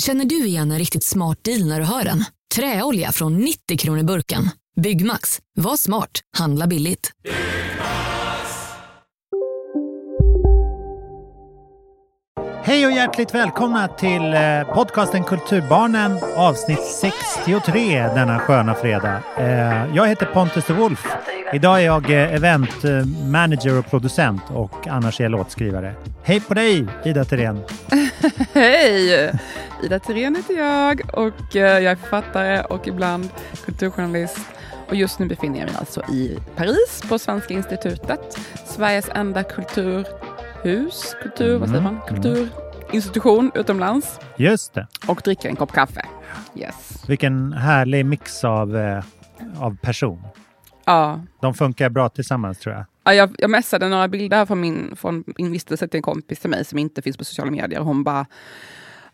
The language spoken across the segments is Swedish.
Känner du igen en riktigt smart deal när du hör den? Träolja från 90 kronor burken. Byggmax. Var smart. Handla billigt. Hej och hjärtligt välkomna till eh, podcasten Kulturbarnen avsnitt 63 denna sköna fredag. Eh, Jag heter Pontus de Wolf. Idag är jag eh, event eh, manager och producent och annars är jag låtskrivare. Hej på dig Ida Thirén! Hej! Ida Thirén heter jag och eh, jag är författare och ibland kulturjournalist. Och just nu befinner jag mig alltså i Paris på Svenska institutet. Sveriges enda kulturhus, kultur, vad säger Mm, man? Kulturinstitution utomlands. Just det. Och dricker en kopp kaffe. Yes. Vilken härlig mix av, eh, av person. Ja, De funkar bra tillsammans tror jag. Ja, jag, jag messade några bilder från min, från min vistelse till en kompis till mig som inte finns på sociala medier. Hon bara,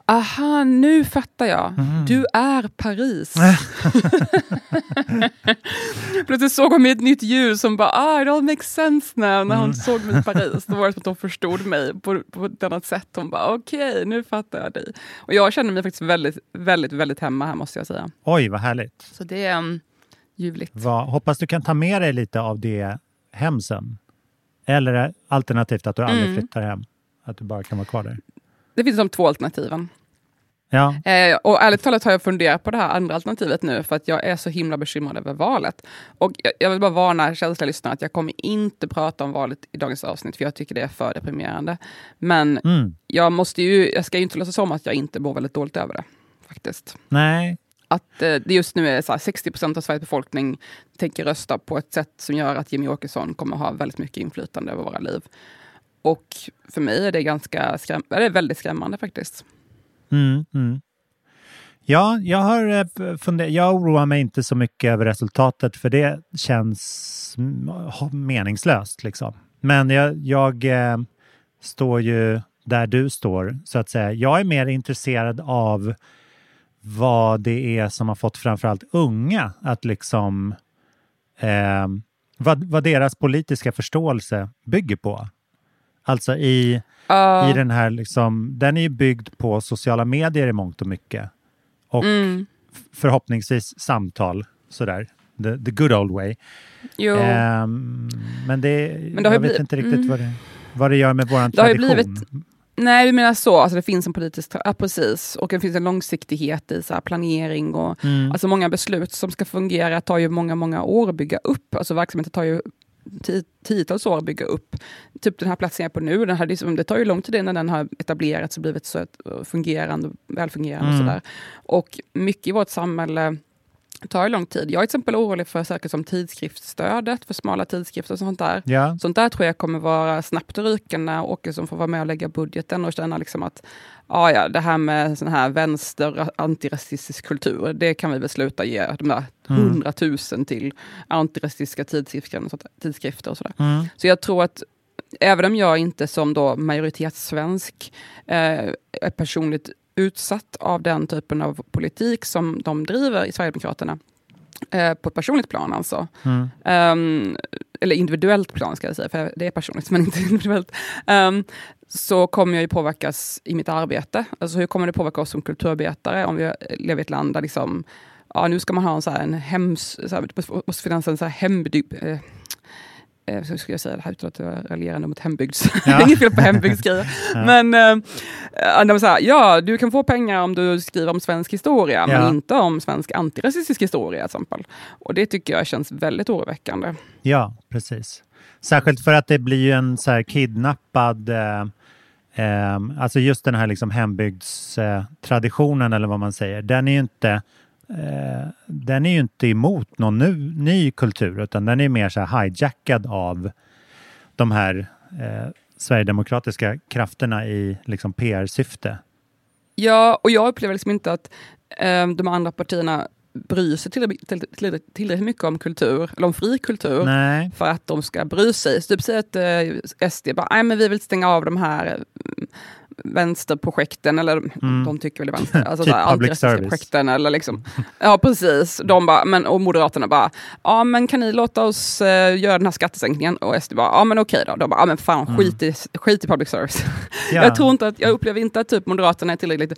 aha, nu fattar jag. Du är Paris. Plötsligt såg hon mig i ett nytt ljus som bara, ah, it all makes sense now. När hon såg mig i Paris, då var det som att hon förstod mig på, på ett annat sätt. Hon bara, okej, nu fattar jag dig. Och jag känner mig faktiskt väldigt, väldigt, väldigt hemma här måste jag säga. Oj, vad härligt. Så det är um, ljuvligt. Vad, hoppas du kan ta med dig lite av det hem sen. Eller alternativt att du aldrig Mm. flyttar hem. Att du bara kan vara kvar där. Det finns de två alternativen. Ja, Eh, och ärligt talat har jag funderat på det här andra alternativet nu för att jag är så himla bekymrad över valet. Och jag, jag vill bara varna känsliga lyssnare att jag kommer inte prata om valet i dagens avsnitt för jag tycker det är för deprimerande. Men mm. jag, måste ju, jag ska ju inte låtsas som att jag inte mår väldigt dåligt över det. Faktiskt. nej. Att eh, det just nu är så här, 60 procent av Sveriges befolkning tänker rösta på ett sätt som gör att Jimmy Åkesson kommer ha väldigt mycket inflytande över våra liv. Och för mig är det ganska skräm det är väldigt skrämmande faktiskt. Mm, mm. Ja, jag har eh, funder- Jag oroar mig inte så mycket över resultatet för det känns mm, meningslöst. Liksom. Men jag, jag eh, står ju där du står, så att säga. Jag är mer intresserad av vad det är som har fått framförallt unga att liksom eh, vad, vad deras politiska förståelse bygger på. Alltså i, Ja. i den här liksom, den är ju byggd på sociala medier i mångt och mycket. Och Mm. förhoppningsvis samtal, sådär. The, the good old way. Ehm, men det, Men det jag vet blivit- inte riktigt mm. vad, det, vad det gör med ju tradition. blivit- Nej, du menar så. Alltså det finns en politisk... Ja, precis. Och det finns en långsiktighet i så här planering och Mm. alltså många beslut som ska fungera tar ju många, många år att bygga upp. Alltså verksamheten tar ju ti- tiotals år att bygga upp. Typ den här platsen jag är på nu, den här, liksom, det tar ju lång tid innan den har etablerats och blivit så fungerande, välfungerande. Mm. Och, sådär. och mycket i vårt samhälle tar ju lång tid. Jag är till exempel orolig för saker som tidskriftsstödet, för smala tidskrifter och sånt där. Ja, Sånt där tror jag kommer vara snabbt ryka när Åkesson får vara med och lägga budgeten och känna liksom att ah, ja, det här med sån här vänster antirasistisk kultur, det kan vi väl sluta ge de där Mm. hundratusen till antirasistiska tidskrifter och, sånt, tidskrifter och sådär. mm. Så jag tror att även om jag inte som då majoritetssvensk eh, är personligt utsatt av den typen av politik som de driver i Sverigedemokraterna, eh, på ett personligt plan alltså, Mm. Ehm, eller individuellt plan ska jag säga, för det är personligt men inte individuellt. Ehm, så kommer jag ju påverkas i mitt arbete. Alltså hur kommer det påverka oss som kulturarbetare om vi lever i ett land där liksom, ja, nu ska man ha en, så här, en hems... Så här, det måste finnas en så här hembygd... Eh, så ska jag säga det här utan att vara raljerande mot hembygds... är inget fel på hembygdsgrejer. Men eh, eh, de så här, ja, du kan få pengar om du skriver om svensk historia, Ja. men inte om svensk antirasistisk historia till exempel. Och det tycker jag känns väldigt oroväckande. ja, precis. Särskilt för att det blir ju en så här kidnappad eh, eh, alltså just den här liksom hembygdstraditionen eh, eller vad man säger, den är ju inte eh, den är ju inte emot någon nu, ny kultur utan den är mer så här hijackad av de här eh, sverigedemokratiska krafterna i liksom PR-syfte. Ja, och jag upplever liksom inte att eh, de andra partierna bryr sig tillräckligt, mycket om kultur, eller om fri kultur, Nej. för att de ska bry sig. Så typ säg att eh, SD bara, nej men vi vill stänga av de här vänsterprojekten, eller mm. de tycker väl det är vänster, alltså typ antirasistiska projekten. Eller liksom. Ja precis, de bara, men, och Moderaterna bara, ja men kan ni låta oss uh, göra den här skattesänkningen? Och SD bara, ja men okej då. De bara, ja men fan mm. skit, i, skit i public service. Ja. jag, tror inte att, jag upplever inte att typ Moderaterna är tillräckligt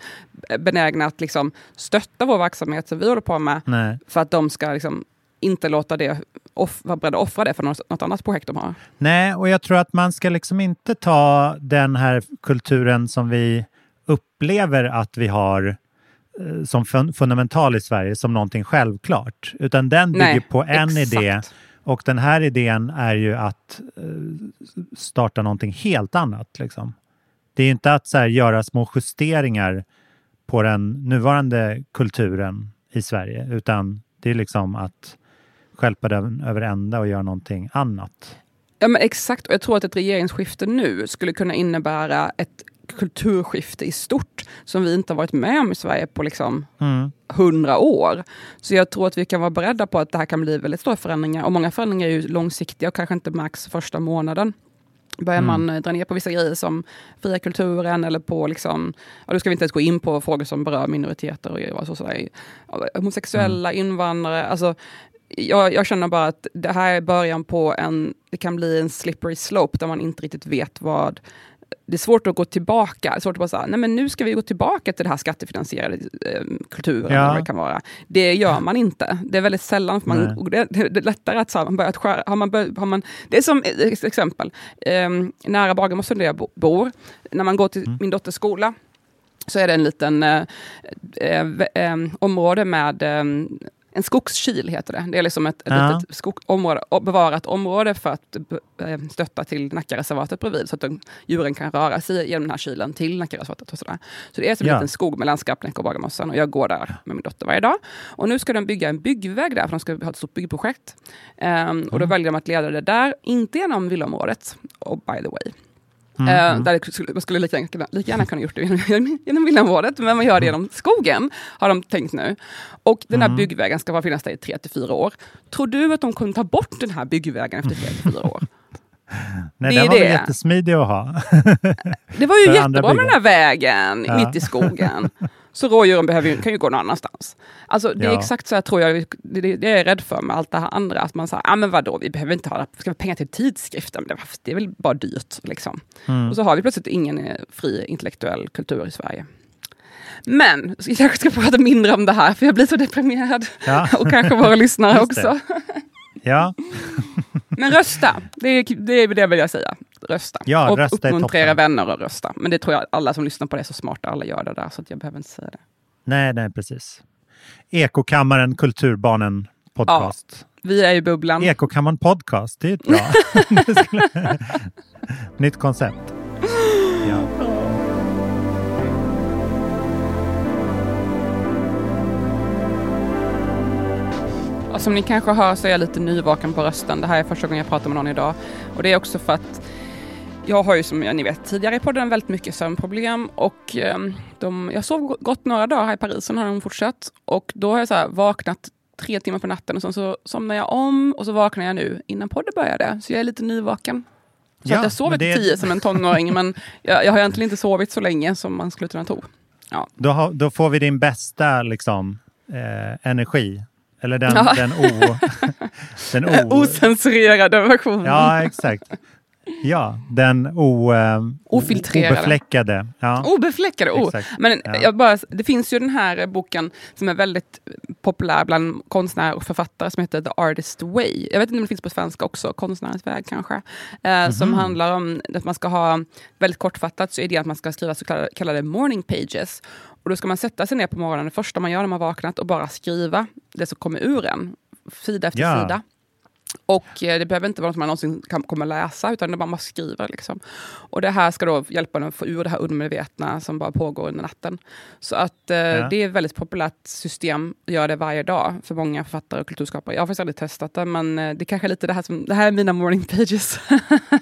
benägna att liksom, stötta vår verksamhet som vi håller på med, Nej. för att de ska liksom, inte låta det off, vara beredda att offra det för något, något, annat projekt de har. Nej, och jag tror att man ska liksom inte ta den här kulturen som vi upplever att vi har eh, som fun fundamental i Sverige som någonting självklart, utan den bygger Nej, på en exakt. idé och den här idén är ju att eh, starta någonting helt annat. Liksom. Det är inte att så här, göra små justeringar på den nuvarande kulturen i Sverige, utan det är liksom att skälpa den över ända och göra någonting annat. Ja men exakt, och jag tror att ett regeringsskifte nu skulle kunna innebära ett kulturskifte i stort som vi inte har varit med om i Sverige på liksom mm. hundra år. Så jag tror att vi kan vara beredda på att det här kan bli väldigt stora förändringar och många förändringar är ju långsiktiga och kanske inte max första månaden. Börjar mm. man dra ner på vissa grejer som fria kulturen eller på, liksom, ja, då ska vi inte ens gå in på frågor som berör minoriteter och sådär, homosexuella, mm. invandrare. Alltså, jag, jag, känner bara att det här är början på en, det kan bli en slippery slope där man inte riktigt vet vad det är svårt att gå tillbaka. Det är svårt att bara säga, nej men nu ska vi gå tillbaka till det här skattefinansierade eh, kulturen. Ja. det, kan vara. det gör man inte. Det är väldigt sällan, för man, det, det, är lättare att, så här, man börjat skära, har man, bör, har man, det är som ett exempel, eh, nära Bagarmossen där jag bor, när man går till mm. min dotters skola, så är det en liten eh, eh, eh område med ehm, en skogskil heter det. Det är liksom ett, ett ja. litet skog, område, bevarat område för att eh, stötta till Nackareservatet bredvid så att de, djuren kan röra sig genom den här kylen till Nackareservatet. Och sådär. Så det är som ja. en liten skog mellan Skarpnäck och Bagarmossen och jag går där med min dotter varje dag. Och nu ska de bygga en byggväg där, för de ska ha ett stort byggprojekt. Um, mm. Och då väljer de att leda det där, inte genom villaområdet, och by the way. Mm, uh, mm. Där skulle, man skulle lika gärna, lika gärna kunna gjort det genom, genom villaområdet, men man gör det genom skogen, har de tänkt nu. Och den här mm. byggvägen ska bara finnas där i tre till fyra år. Tror du att de kommer ta bort den här byggvägen efter tre till fyra år? Nej, det den var det. väl jättesmidig att ha. det var ju jättebra med den här vägen ja. mitt i skogen. Så rådjuren behöver, kan ju gå någon annanstans. Alltså, det är ja. exakt så jag tror jag, det, det, det är jag rädd för med allt det här andra. Att man säger, ah, men vadå, vi behöver inte ha ska vi pengar till tidskriften, det, det är väl bara dyrt. Liksom. Mm. Och så har vi plötsligt ingen eh, fri intellektuell kultur i Sverige. Men jag kanske ska prata mindre om det här, för jag blir så deprimerad. Ja. och kanske våra lyssnare också. Ja. Men rösta, det är, det är det vill jag säga. Rösta. Ja, och rösta uppmuntra era vänner att rösta. Men det tror jag alla som lyssnar på det är så smarta, alla gör det där, så jag behöver inte säga det. Nej, nej, precis. Ekokammaren Kulturbarnen podcast. Ja, vi är i bubblan. Ekokammaren podcast, det är ett bra. Nytt koncept. Ja. Och som ni kanske hör så är jag lite nyvaken på rösten. Det här är första gången jag pratar med någon idag. Och det är också för att jag har ju som ni vet tidigare i podden väldigt mycket sömnproblem och ehm, de, jag sov gott några dagar här i Paris, sen har de fortsatt. Och då har jag så vaknat tre timmar på natten och sen så somnar jag om och så vaknar jag nu innan podden började. Så jag är lite nyvaken. Så ja, att jag sover till tio som en tonåring men jag, jag har egentligen inte sovit så länge som man skulle kunna tro. Ja. Då, har, då får vi din bästa liksom, eh, energi eller den, ja. den, o, den o, Osensurerade versionen. Ja, exakt. Ja, den o, eh, Ofiltrerade. Obefläckade. Ja. Obefläckade, oh. Men ja. jag bara, det finns ju den här boken som är väldigt populär bland konstnärer och författare som heter The Artist Way. Jag vet inte om det finns på svenska också, Konstnärens väg kanske. Eh, mm -hmm. Som handlar om att man ska ha, väldigt kortfattat, så är det att man ska skriva så kallade, kallade morning pages. Och då ska man sätta sig ner på morgonen, det första man gör när man vaknat, och bara skriva det som kommer ur en, sida efter ja. sida. Och eh, det behöver inte vara något man någonsin kan, kommer läsa, utan det är bara man skriver. Liksom. Och det här ska då hjälpa en att få ur det här undermedvetna som bara pågår under natten. Så att eh, ja. det är ett väldigt populärt system att göra det varje dag för många författare och kulturskapare. Jag har faktiskt aldrig testat det, men eh, det är kanske lite det här som, det här är mina morning pages.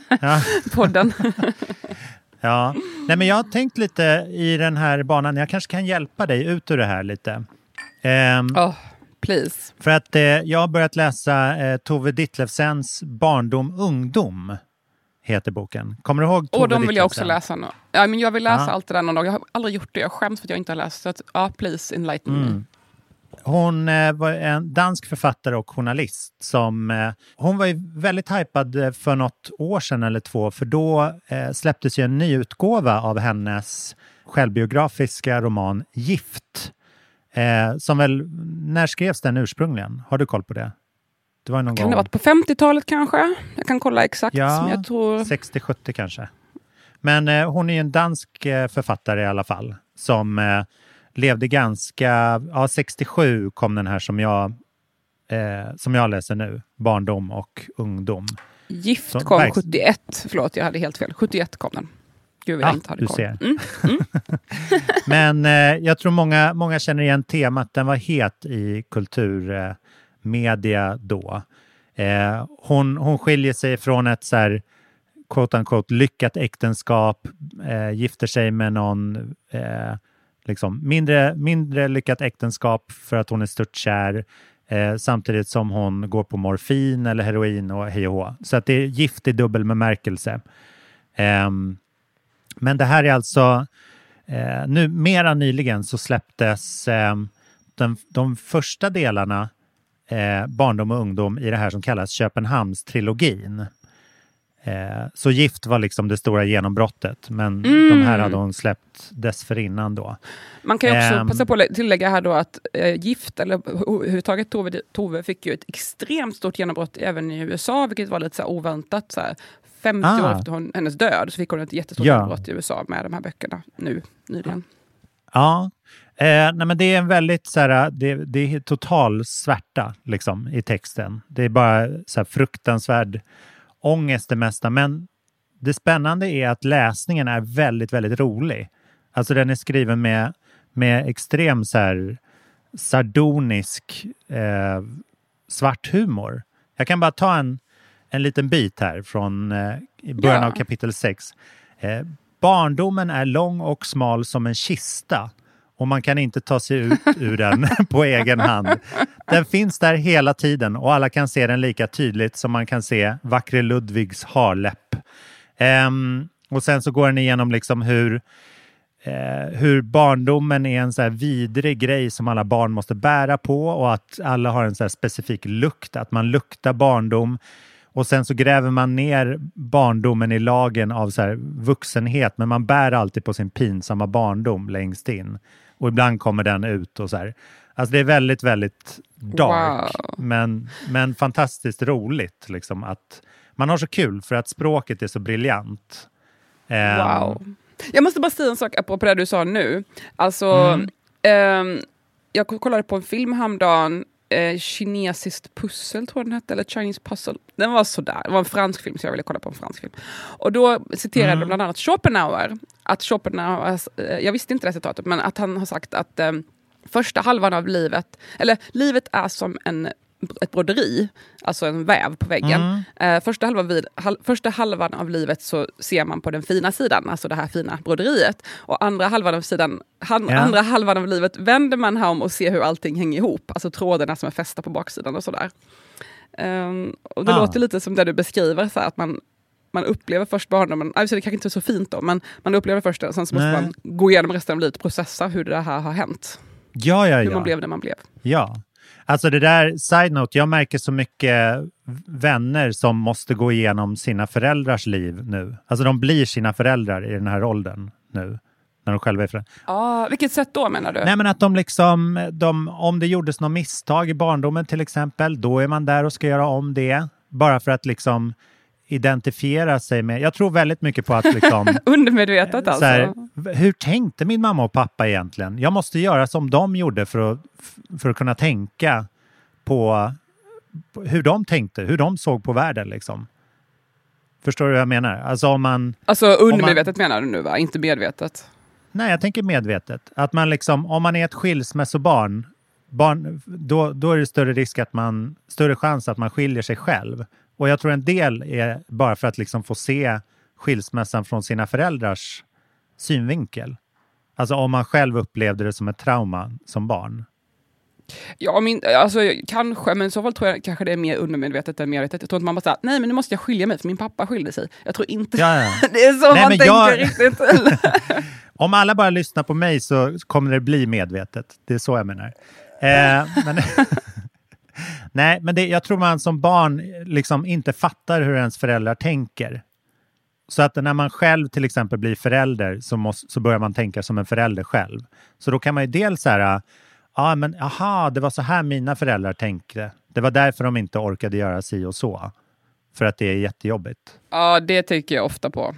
Podden. Ja, Nej, men jag har tänkt lite i den här banan, jag kanske kan hjälpa dig ut ur det här lite. Ehm, Oh, please. För att eh, jag har börjat läsa eh, Tove Ditlevsens Barndom ungdom, heter boken. Kommer du ihåg Tove Och de vill jag också läsa. Nu. Ja, men jag vill läsa Ja. allt det där någon dag. Jag har aldrig gjort det. Jag skäms för att jag inte har läst. Så att, ja, please enlighten Mm. me. Hon eh, var en dansk författare och journalist som... Eh, hon var ju väldigt hypad eh, för något år sedan eller två för då släpptes ju en nyutgåva av hennes självbiografiska roman Gift. Som väl, när skrevs den ursprungligen? Har du koll på det? Det var någon Kan gång... det ha varit på 50-talet kanske? Jag kan kolla exakt. Ja, jag tror... 60-70 kanske. Men hon är ju en dansk författare i alla fall som levde ganska... Ja, 67 kom den här som jag, eh, som jag läser nu. Barndom och ungdom. Gift Så, kom verk- 71. Förlåt, jag hade helt fel. 71 kom den. Gud, jag Ah, inte hade du koll. ser. Mm. Men eh, jag tror många, många känner igen temat. Den var het i kulturmedia eh, då. Eh, hon, hon skiljer sig från ett så här, quote unquote, lyckat äktenskap, eh, gifter sig med någon eh, liksom, mindre, mindre lyckat äktenskap för att hon är störtkär eh, samtidigt som hon går på morfin eller heroin och hej och hå. Så att det är gift i dubbel bemärkelse. Eh, men det här är alltså, eh, nu, mera nyligen så släpptes eh, den, de första delarna eh, barndom och ungdom i det här som kallas Köpenhamnstrilogin. Eh, så Gift var liksom det stora genombrottet, men de här hade hon släppt dessförinnan då. Man kan ju också Ehm. passa på att tillägga här då att eh, Gift, eller överhuvudtaget Tove, Tove fick ju ett extremt stort genombrott även i USA, vilket var lite så oväntat. Så här, 50 Ah. år efter hon, hennes död så fick hon ett jättestort Ja. genombrott i USA med de här böckerna nu nyligen. Ja, eh, nej men det är en väldigt så här, det, det är total svärta liksom i texten. Det är bara så här fruktansvärd ångest det mesta. Men det spännande är att läsningen är väldigt, väldigt rolig. Alltså den är skriven med, med extrem så här sardonisk eh, svart humor. Jag kan bara ta en, en liten bit här från eh, början Ja. av kapitel 6. Eh, barndomen är lång och smal som en kista och man kan inte ta sig ut ur den på egen hand. Den finns där hela tiden och alla kan se den lika tydligt som man kan se vackre Ludvigs harläpp. Um, och sen så går den igenom liksom hur, eh, hur barndomen är en så här vidrig grej som alla barn måste bära på och att alla har en så här specifik lukt, att man luktar barndom. Och sen så gräver man ner barndomen i lagen av så här vuxenhet, men man bär alltid på sin pinsamma barndom längst in. Och ibland kommer den ut och så här. Alltså det är väldigt, väldigt dark, Wow. men, men fantastiskt roligt liksom att man har så kul för att språket är så briljant. Ehm, Wow. Jag måste bara säga en sak apropå det du sa nu. Alltså, Mm. ehm, jag kollade på en film häromdagen, eh, Kinesiskt pussel tror jag den hette, eller Chinese puzzle. Den var sådär, det var en fransk film så jag ville kolla på en fransk film. Och då citerade Mm. de bland annat Schopenhauer, att Schopenhauer, eh, jag visste inte det citatet, men att han har sagt att eh, första halvan av livet, eller livet är som en ett broderi, alltså en väv på väggen. Mm. Eh, första, halvan vid, hal, första halvan av livet så ser man på den fina sidan, alltså det här fina broderiet. Och andra halvan av, sidan, han, Ja. andra halvan av livet vänder man här om och ser hur allting hänger ihop. Alltså trådarna som är fästa på baksidan och sådär. Ehm, och det Ah. låter lite som det du beskriver, så här, att man, man upplever först barndomen, alltså det kanske inte är så fint då, men man upplever först det, och sen så måste Nej. man gå igenom resten av livet och processa hur det här har hänt. Ja, ja, Hur ja. man blev det man blev. Ja, alltså det där, side note, jag märker så mycket vänner som måste gå igenom sina föräldrars liv nu. Alltså de blir sina föräldrar i den här åldern nu, när de själva är föräldrar. Ah, vilket sätt då menar du? Nej men att de liksom, de, om det gjordes något misstag i barndomen till exempel, då är man där och ska göra om det. Bara för att liksom identifiera sig med, jag tror väldigt mycket på att liksom Undermedvetet alltså? så här, hur tänkte min mamma och pappa egentligen? Jag måste göra som de gjorde för att, för att kunna tänka på, hur de tänkte, hur de såg på världen. Liksom. Förstår du vad jag menar? Alltså om man, Alltså undermedvetet menar du nu va? Inte medvetet? nej jag tänker medvetet, att man liksom, om man är ett skilsmässobarn, barn, då, då är det större risk att man, större chans att man skiljer sig själv. Och jag tror en del är bara för att liksom få se skilsmässan från sina föräldrars synvinkel. Alltså om man själv upplevde det som ett trauma som barn. Ja, min, alltså, kanske, men i så fall tror jag kanske det är mer undermedvetet än medvetet. Jag tror inte man bara säger nej men nu måste jag skilja mig för min pappa skilde sig. Jag tror inte Ja, ja. det är så Nej, man tänker jag- riktigt. Om alla bara lyssnar på mig så kommer det bli medvetet. Det är så jag menar. Eh, men Nej, men det, jag tror man som barn liksom inte fattar hur ens föräldrar tänker. Så att när man själv till exempel blir förälder så, måste, så börjar man tänka som en förälder själv. Så då kan man ju dels så här, ja men aha, det var så här mina föräldrar tänkte. Det var därför de inte orkade göra si och så. För att det är jättejobbigt. Ja, det tänker jag ofta på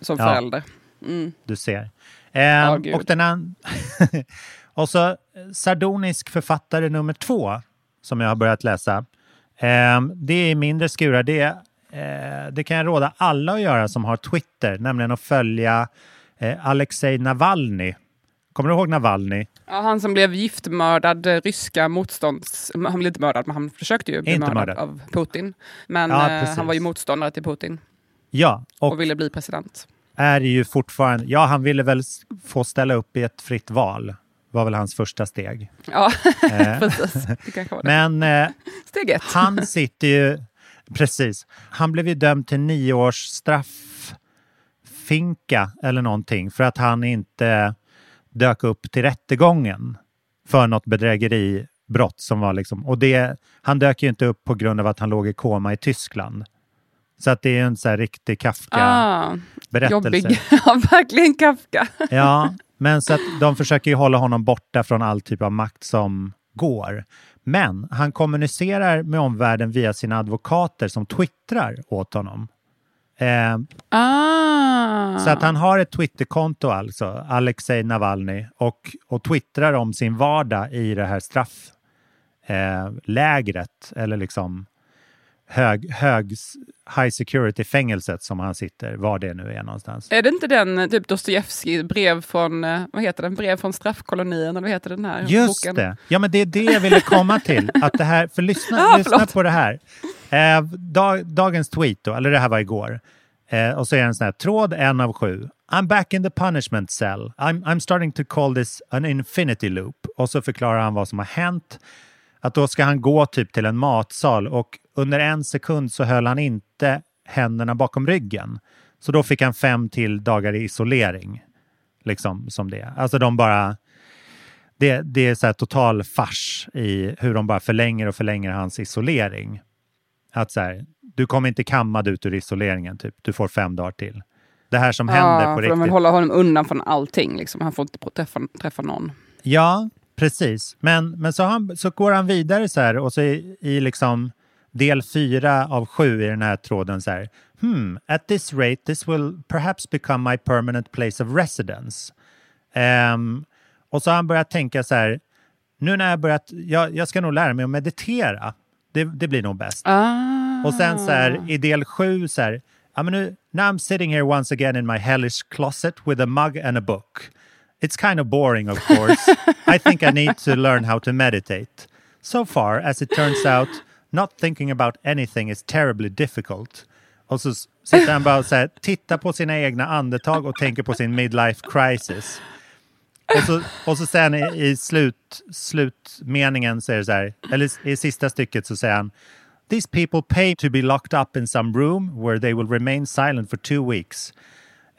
som Ja. förälder. Mm. Du ser. Eh, gud. och, den an- och så eh, sardonisk författare nummer två som jag har börjat läsa. Eh, det är mindre skurar. Det, eh, det kan jag råda alla att göra som har Twitter, nämligen att följa eh, Alexej Navalny. Kommer du ihåg Navalny? Ja, han som blev giftmördad, eh, ryska motstånds... Han blev inte mördad, men han försökte ju bli mördad, mördad. av Putin. Men Ja, han var ju motståndare till Putin Ja, och och ville bli president. är ju fortfarande... Ja, han ville väl få ställa upp i ett fritt val. Var väl hans första steg. Ja, Eh, precis. Det kanske var det. men eh, Steg ett. Han sitter ju... Precis. Han blev ju dömd till nio års strafffinka eller någonting för att han inte dök upp till rättegången för något bedrägeribrott som var liksom... Och det, han dök ju inte upp på grund av att han låg i koma i Tyskland. Så att det är en så här riktig Kafka-berättelse. Ah, jobbig. Ja, verkligen Kafka. Ja, men så att de försöker ju hålla honom borta från all typ av makt som går. Men han kommunicerar med omvärlden via sina advokater som twittrar åt honom. Eh, Ah. Så att han har ett Twitterkonto alltså, Alexej Navalny, och, och twittrar om sin vardag i det här strafflägret, eh, eller liksom hög, hög high security-fängelset som han sitter, var det nu är någonstans. Är det inte den eh, typ Dostojevskij, brev från, eh, vad heter den, brev från straffkolonin, eller vad heter den här Just boken? det. Ja, men det är det jag ville komma till. Att det här, för lyssna, Ah, lyssna på det här. Eh, dag, dagens tweet, då, eller det här var igår. Eh, och så är det en sån här tråd, en av sju. I'm back in the punishment cell. I'm, I'm starting to call this an infinity loop. Och så förklarar han vad som har hänt. Att då ska han gå typ till en matsal och under en sekund så höll han inte händerna bakom ryggen. Så då fick han fem till dagar i isolering. Liksom som det. Alltså de bara det, det är så här total fars i hur de bara förlänger och förlänger hans isolering. Att så här, du kommer inte kammad ut ur isoleringen, typ. du får fem dagar till. Det här som händer Ja, på för de vill riktigt. hålla honom undan från allting. Liksom. Han får inte träffa, träffa någon. Ja, precis. Men, men så, han, så går han vidare så här och så i, i liksom del fyra av sju i den här tråden så här. Hmm, at this rate this will perhaps become my permanent place of residence. Ehm, och så har han börjat tänka så här. Nu när jag börjat, jag, jag ska nog lära mig att meditera. Det, det blir nog bäst. Ah. Och sen så här i del sju så här. Men nu, now I'm sitting here once again in my hellish closet with a mug and a book. It's kind of boring of course. I think I need to learn how to meditate. So far as it turns out, not thinking about anything is terribly difficult. Och så sitter han bara och så här, tittar på sina egna andetag och tänker på sin midlife crisis. Och så, och så säger han i, i slut, slutmeningen, så är det så här, eller i sista stycket så säger han These people pay to be locked up in some room where they will remain silent for two weeks.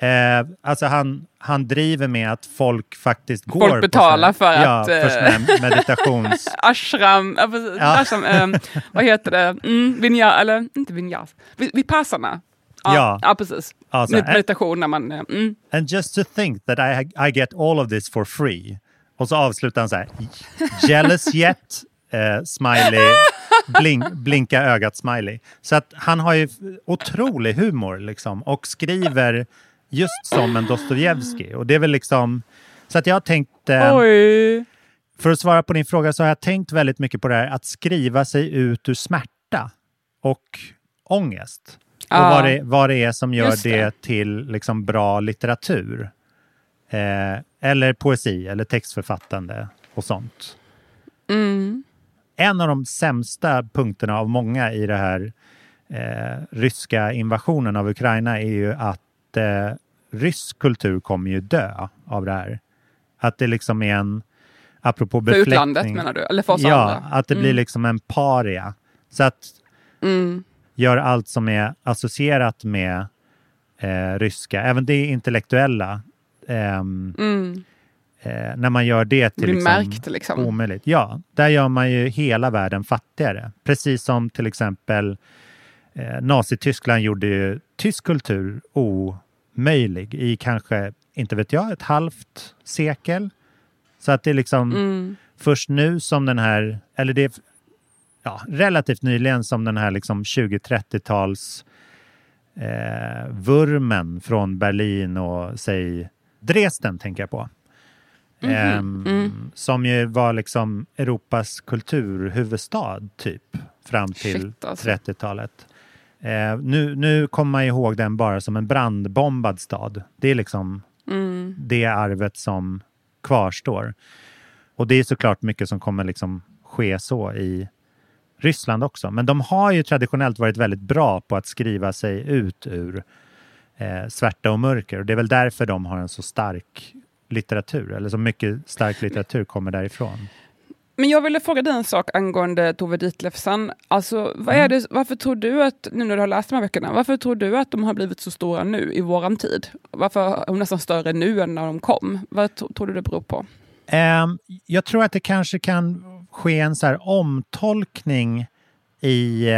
Eh, alltså han, han driver med att folk faktiskt går på betalar såna, för ja, att, för eh, såna här meditations... Ashram, ja. Ja. Ashram ehm, vad heter det? Mm, vinja, eller inte vinyas, Vi- vipassana. Ja, Ja. ja. precis. Ja, så här, Meditation när man... eh, Mm. And just to think that I, I get all of this for free. Och så avslutar han så här. Jealous yet? Eh, smiley. Blink, blinka ögat smiley. Så att han har ju otrolig humor liksom. Och skriver just som en Dostojevskij. Och det är väl liksom... Så att jag har tänkt... Eh, för att svara på din fråga så har jag tänkt väldigt mycket på det här att skriva sig ut ur smärta och ångest. Och Ja. vad, det, vad det är som gör det. det. till liksom bra litteratur. Eh, eller poesi eller textförfattande och sånt. Mm. En av de sämsta punkterna av många i det här eh, ryska invasionen av Ukraina är ju att eh, rysk kultur kommer ju dö av det här. Att det liksom är en... apropå För befläckning. utlandet menar du? Eller för oss ja, andra? att det blir Mm. liksom en paria. Så att Mm. gör allt som är associerat med eh, ryska, även det intellektuella, ehm, Mm. eh, när man gör det till Blir liksom märkt liksom. omöjligt. Ja, där gör man ju hela världen fattigare. Precis som till exempel eh, Nazityskland gjorde ju tysk kultur omöjlig i kanske, inte vet jag, ett halvt sekel. Så att det är liksom Mm. först nu som den här, eller det är ja, relativt nyligen som den här liksom 20-30-tals eh, vurmen från Berlin och säg Dresden tänker jag på. Ehm, Mm. Som ju var liksom Europas kulturhuvudstad typ fram till alltså. 30-talet. Eh, nu, nu kommer man ihåg den bara som en brandbombad stad. Det är liksom Mm. det arvet som kvarstår. Och det är såklart mycket som kommer liksom ske så i Ryssland också. Men de har ju traditionellt varit väldigt bra på att skriva sig ut ur eh, svärta och mörker. Och det är väl därför de har en så stark litteratur, eller så mycket stark litteratur kommer därifrån. Men jag ville fråga dig en sak angående Tove Ditlevsen. Alltså, vad är det, varför tror du att, nu när du har läst de här böckerna, varför tror du att de har blivit så stora nu i våran tid? Varför är de nästan större nu än när de kom? Vad tro- tror du det beror på? Ehm, jag tror att det kanske kan ske en så omtolkning i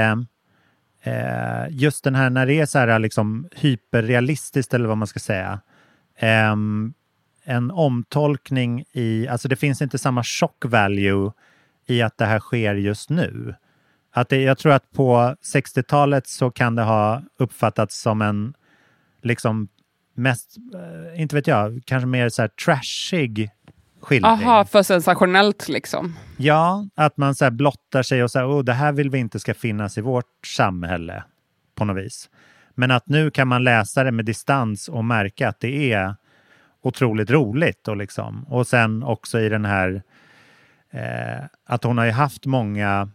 eh, just den här när det är så här liksom hyperrealistiskt eller vad man ska säga. Ehm, en omtolkning i, alltså det finns inte samma shock value i att det här sker just nu. Att det, jag tror att på 60-talet så kan det ha uppfattats som en liksom mest, eh, inte vet jag, kanske mer så här trashig skildring. Aha, för sensationellt liksom. Ja, att man så blottar sig och säger oh, det här vill vi inte ska finnas i vårt samhälle på något vis. Men att nu kan man läsa det med distans och märka att det är otroligt roligt. Och, liksom. och sen också i den här eh, att hon har ju haft många,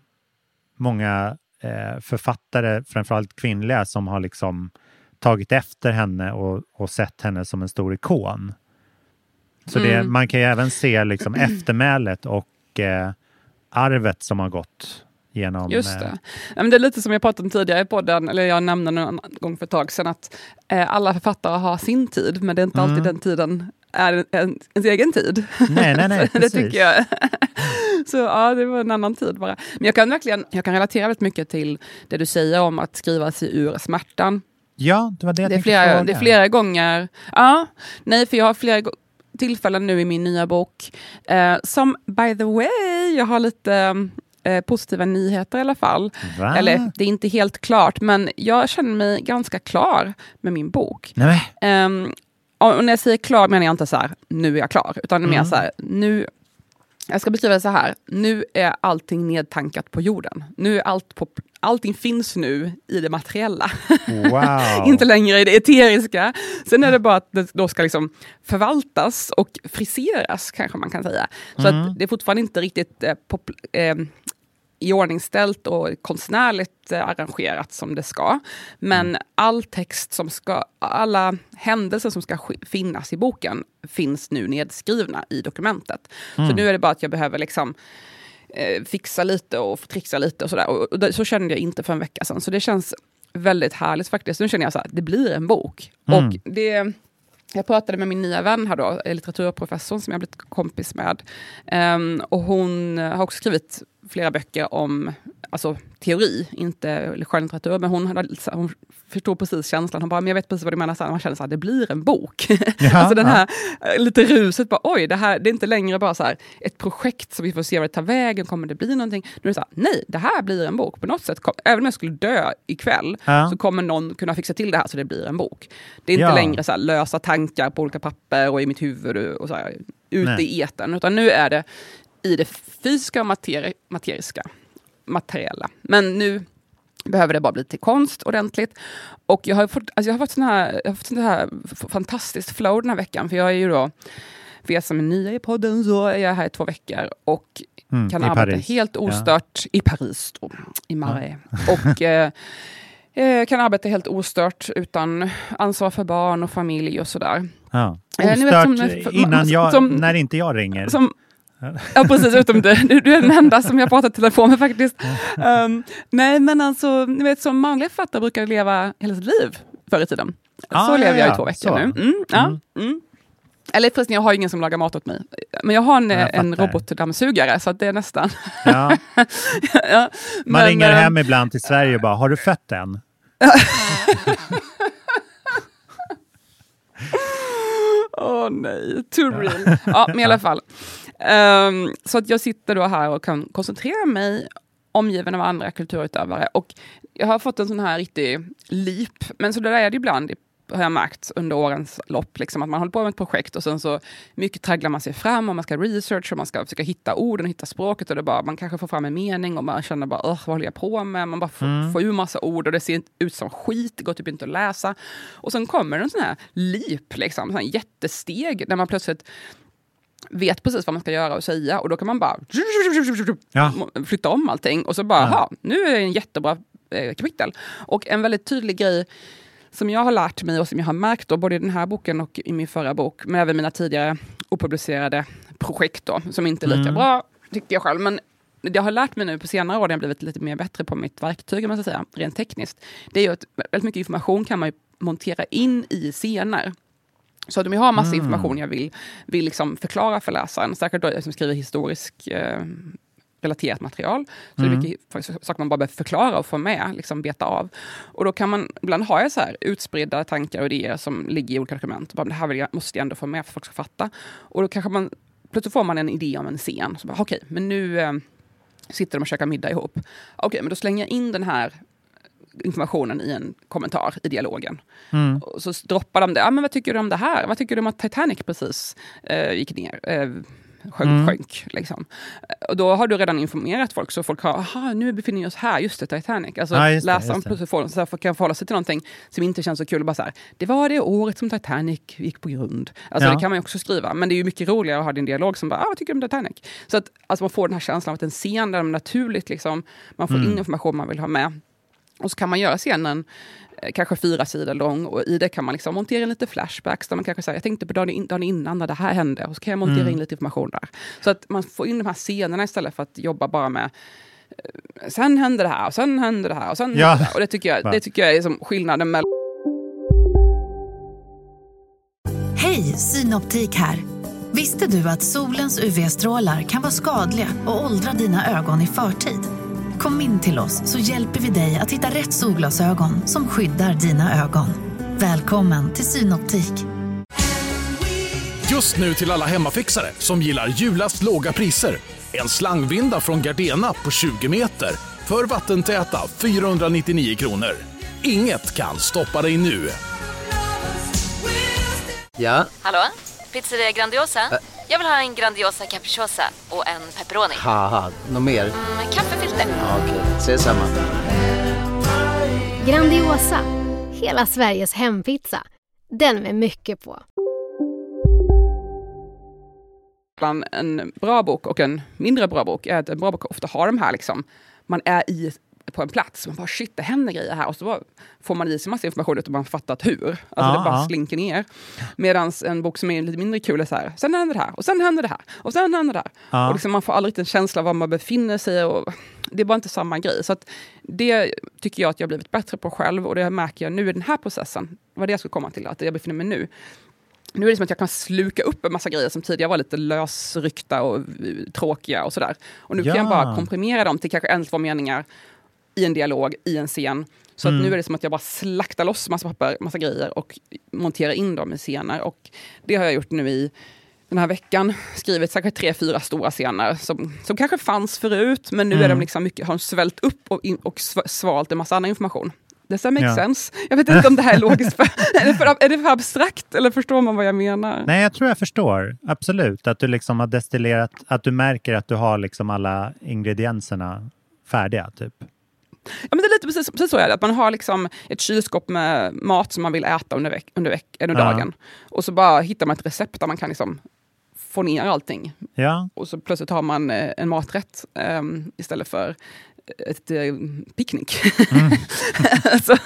många eh, författare, framförallt kvinnliga, som har liksom tagit efter henne och, och sett henne som en stor ikon. Så det, Mm. man kan ju även se liksom eftermälet och eh, arvet som har gått genom... Just eh, det. Men det är lite som jag pratade om tidigare i podden, eller jag nämnde någon gång för ett tag sedan, att eh, alla författare har sin tid, men det är inte alltid Mm. den tiden är en, en, ens egen tid. Nej, nej, nej, det tycker jag. Så ja, det var en annan tid bara. Men jag kan verkligen jag kan relatera väldigt mycket till det du säger om att skriva sig ur smärtan. Ja, det var det jag Det är, tänkte flera, fråga. det är flera gånger, ja, nej för jag har flera tillfällen nu i min nya bok, eh, som by the way, jag har lite eh, positiva nyheter i alla fall. Va? Eller det är inte helt klart, men jag känner mig ganska klar med min bok. Nej, Ehm, och när jag säger klar menar jag inte så här, nu är jag klar, utan mer Mm. så här, nu, jag ska beskriva det så här, nu är allting nedtankat på jorden. Nu är allt på, allting finns nu i det materiella, wow. inte längre i det eteriska. Sen är det bara att det då ska liksom förvaltas och friseras, kanske man kan säga. Så Mm. att det är fortfarande inte riktigt eh, pop, eh, iordningställt och konstnärligt eh, arrangerat som det ska. Men Mm. all text som ska, alla händelser som ska sk- finnas i boken finns nu nedskrivna i dokumentet. Mm. Så nu är det bara att jag behöver liksom eh, fixa lite och trixa lite och sådär. Och, och så kände jag inte för en vecka sedan. Så det känns väldigt härligt faktiskt. Nu känner jag så här, det blir en bok. Mm. Och det, jag pratade med min nya vän här då, litteraturprofessorn som jag blivit kompis med. Ehm, och hon har också skrivit flera böcker om alltså, teori, inte skönlitteratur. Men hon, hade, hon förstod precis känslan. Hon bara, men jag vet precis vad du menar. Så man känner att det blir en bok. Ja, alltså den ja. här eh, lite ruset, bara, oj, det, här, det är inte längre bara så här, ett projekt som vi får se vad det tar vägen, kommer det bli någonting? Nu är det så här, nej, det här blir en bok. På något sätt, kom, även om jag skulle dö ikväll, Ja. så kommer någon kunna fixa till det här så det blir en bok. Det är inte Ja. längre så här, lösa tankar på olika papper och i mitt huvud och så här, ute Nej. i etern, utan nu är det i det fysiska och materi materiska, materiella. Men nu behöver det bara bli till konst ordentligt. Och jag har fått, alltså jag har fått sån här, jag har fått sån här fantastiskt flow den här veckan, för jag är ju då, för er som är nya i podden, så är jag här i två veckor och Mm, kan arbeta Paris. helt ostört i Paris, då, i Marais. Och eh, eh, kan arbeta helt ostört utan ansvar för barn och familj och sådär. Ja. Eh, Ostört som- innan jag, som- när inte jag ringer. Som, Ja, precis. Utom du. Du, du är den enda som jag pratar i telefon med faktiskt. Um, nej, men alltså, ni vet, som manliga författare brukar leva hela sitt liv förr i tiden. Ah, så lever ja, jag i två veckor Så. nu. Mm, ja, mm. Eller förresten, jag har ingen som lagar mat åt mig. Men jag har en, Jag en robotdammsugare, så att det är nästan... Ja. ja, Man men, ringer eh, hem ibland till Sverige och bara, har du fött än? Åh nej, too real. Ja, men i alla fall. Ehm, så att jag sitter då här och kan koncentrera mig omgiven av andra kulturutövare. Och jag har fått en sån här riktig leap. Men så där är det ibland, har jag märkt under årens lopp. Liksom, att man håller på med ett projekt och sen så mycket tragglar man sig fram och man ska research och man ska försöka hitta orden och hitta språket. Och det bara, man kanske får fram en mening och man känner bara, "Ugh, vad håller jag på med? Man bara får, får ur massa ord och det ser ut som skit, det går typ inte att läsa. Och sen kommer en sån här leap, liksom, sån här jättesteg när man plötsligt vet precis vad man ska göra och säga och då kan man bara Ja. flytta om allting och så bara, Ja. ja. nu är det en jättebra eh, kapitel. Och en väldigt tydlig grej som jag har lärt mig och som jag har märkt då, både i den här boken och i min förra bok, men även mina tidigare opublicerade projekt då, som inte är lika Mm. bra, tycker jag själv. Men det jag har lärt mig nu på senare år, när jag blivit lite mer bättre på mitt verktyg, man ska säga, rent tekniskt, det är ju att väldigt mycket information kan man montera in i scener. Så om jag har massa information jag vill, vill liksom förklara för läsaren, säkert då jag som skriver historisk eh, relaterat material, så det är mycket faktiskt saker man bara behöver förklara och få med, liksom beta av. Och då kan man, ibland har jag så här utspridda tankar och idéer som ligger i olika dokument. Bara, det här jag, måste jag ändå få med för att folk ska fatta. Och då kanske man, plötsligt får man en idé om en scen. Så bara, okej, men nu eh, sitter de och käkar middag ihop. Okej, men då slänger jag in den här informationen i en kommentar i dialogen. Och så droppar de det. Ah, men vad tycker du om det här? Vad tycker du om att Titanic precis eh, gick ner? Eh, sjönk, sjönk liksom. Eh, Och då har du redan informerat folk, så folk har, aha, nu befinner vi oss här, just det, Titanic. Alltså Ja, just läsaren just får, så här, kan förhålla sig till någonting som inte känns så kul. Bara så här, det var det året som Titanic gick på grund. Alltså Ja. det kan man ju också skriva, men det är ju mycket roligare att ha din dialog som bara, ah, vad tycker du om Titanic? Så att alltså, man får den här känslan av att en scen där de naturligt, liksom, man får Mm. in information man vill ha med. Och så kan man göra scenen kanske fyra sidor lång och i det kan man liksom montera in lite flashbacks där man kanske säger jag tänkte på dagen, in- dagen innan när det här hände och så kan jag montera Mm. in lite information där. Så att man får in de här scenerna istället för att jobba bara med eh, sen hände det här och sen hände det här och sen Ja. hände det här. Och det tycker jag, det tycker jag är som skillnaden mellan Hej, Synoptik här. Visste du att solens UV-strålar kan vara skadliga och åldra dina ögon i förtid? Kom in till oss så hjälper vi dig att hitta rätt solglasögon som skyddar dina ögon. Välkommen till Synoptik. Just nu till alla hemmafixare som gillar julast låga priser. En slangvinda från Gardena på 20 meter för vattentäta 499 kronor. Inget kan stoppa dig nu. Ja, Hallå? Pizzeria Grandiosa? Jag vill ha en Grandiosa capriciosa och en pepperoni. haha, något mer? Med kaffefilter. Ja, Okej, ses samma. Grandiosa, hela Sveriges hempizza. Den med mycket på. en bra bok och en mindre bra bok är att en bra bok ofta har de här liksom, man är i på en plats, man bara shit det händer grejer här och så får man i sig massa information utan man fattat hur. Alltså Ja, det bara ja. slinker ner. Medan en bok som är lite mindre kul är så här, sen händer det här och sen händer det här och sen händer det här. Ja. Och liksom man får aldrig riktigt en känsla av var man befinner sig och det är bara inte samma grej. Så det tycker jag att jag har blivit bättre på själv och det märker jag nu i den här processen. Var det jag skulle komma till, att jag befinner mig nu. Nu är det som att jag kan sluka upp en massa grejer som tidigare var lite lösryckta och eh, tråkiga och sådär. Och nu kan jag Ja. bara komprimera dem till kanske en, två meningar i en dialog, i en scen. Så att nu är det som att jag bara slaktar loss massa papper, massa grejer och monterar in dem i scener. Och det har jag gjort nu i den här veckan. Skrivit säkert tre, fyra stora scener som, som kanske fanns förut, men nu är de liksom mycket, har de svällt upp och, in, och sv- svalt en massa annan information. Does that make Ja. sense? Jag vet inte om det här är logiskt. För, är, det för, är det för abstrakt eller förstår man vad jag menar? Nej, jag tror jag förstår. Absolut. Att du liksom har destillerat, att du märker att du har liksom alla ingredienserna färdiga. Typ. Ja, men det är lite precis, precis så är det. Att man har liksom ett kylskåp med mat som man vill äta under, veck, under, veck, under Ja. dagen. Och så bara hittar man ett recept där man kan liksom få ner allting. Ja, Och så plötsligt har man eh, en maträtt ehm, istället för ett eh, picknick. så,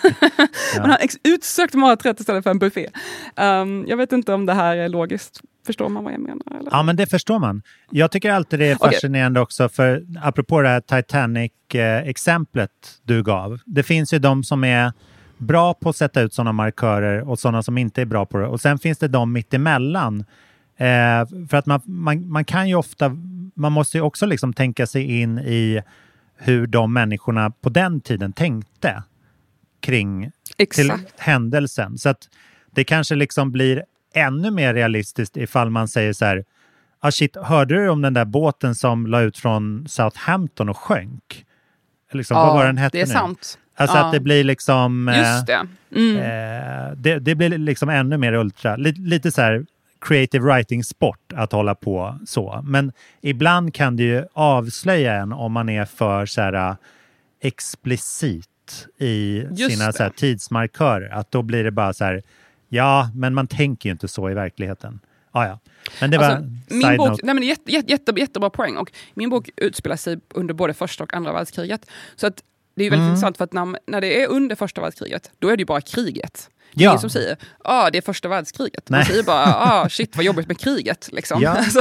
Man har en utsökt maträtt istället för en buffé. Ehm, jag vet inte om det här är logiskt Förstår man vad jag menar? Eller? Ja, men det förstår man. Jag tycker alltid det är fascinerande också, för apropå det här Titanic-exemplet du gav. Det finns ju de som är bra på att sätta ut sådana markörer och sådana som inte är bra på det. Och sen finns det de mittemellan. Eh, för att man, man, man kan ju ofta, man måste ju också liksom tänka sig in i hur de människorna på den tiden tänkte kring till händelsen. Så att det kanske liksom blir ännu mer realistiskt ifall man säger så här, ah shit, hörde du om den där båten som la ut från Southampton och sjönk? Liksom, vad var den hette det är nu? sant. Alltså Ja. att det blir liksom... eh, Just det. Mm. Eh, det, det blir liksom ännu mer ultra, lite, lite så här creative writing-sport att hålla på så. Men ibland kan det ju avslöja en om man är för så här eh, explicit i Just sina det. så här, tidsmarkörer. Att då blir det bara så här, ja, men man tänker ju inte så i verkligheten. Ah, ja. Men det var Alltså, min bok, note. nej men jätte, jätte, jätte, jättebra poäng. Och min bok utspelar sig under både första och andra världskriget. Så att det är väldigt Mm. intressant för att när, när det är under första världskriget, då är det ju bara kriget. Det är Ja. ingen som säger ah, det är första världskriget. Man Nej. säger bara ah, shit vad jobbigt med kriget. Liksom. Ja, Alltså,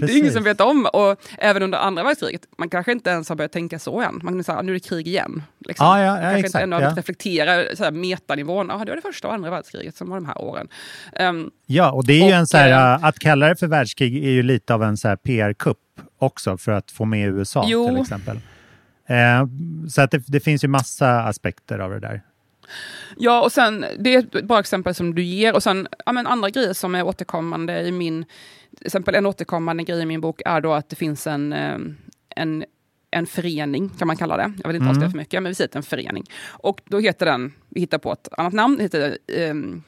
det är ingen som vet om. Och även under andra världskriget, man kanske inte ens har börjat tänka så än. Man kan säga nu är det krig igen. Liksom. Ja, ja, ja, man kanske exakt, inte ännu har ja. reflektera så här, metanivån. Ah, det var det första och andra världskriget som var de här åren. Ehm, Ja, och det är ju Och, en så här, eh, att kalla det för världskrig är ju lite av en PR-kupp också för att få med USA Jo. till exempel. Eh, så att det, det finns ju massa aspekter av det där. Ja, och sen, det är ett bra exempel som du ger. Och sen ja, men andra grejer som är återkommande i min... Till exempel en återkommande grej i min bok är då att det finns en, eh, en, en förening, kan man kalla det. Jag vill inte avslöja för mycket, men vi säger att det är en förening. Och då heter den, vi hittar på ett annat namn, heter ehm,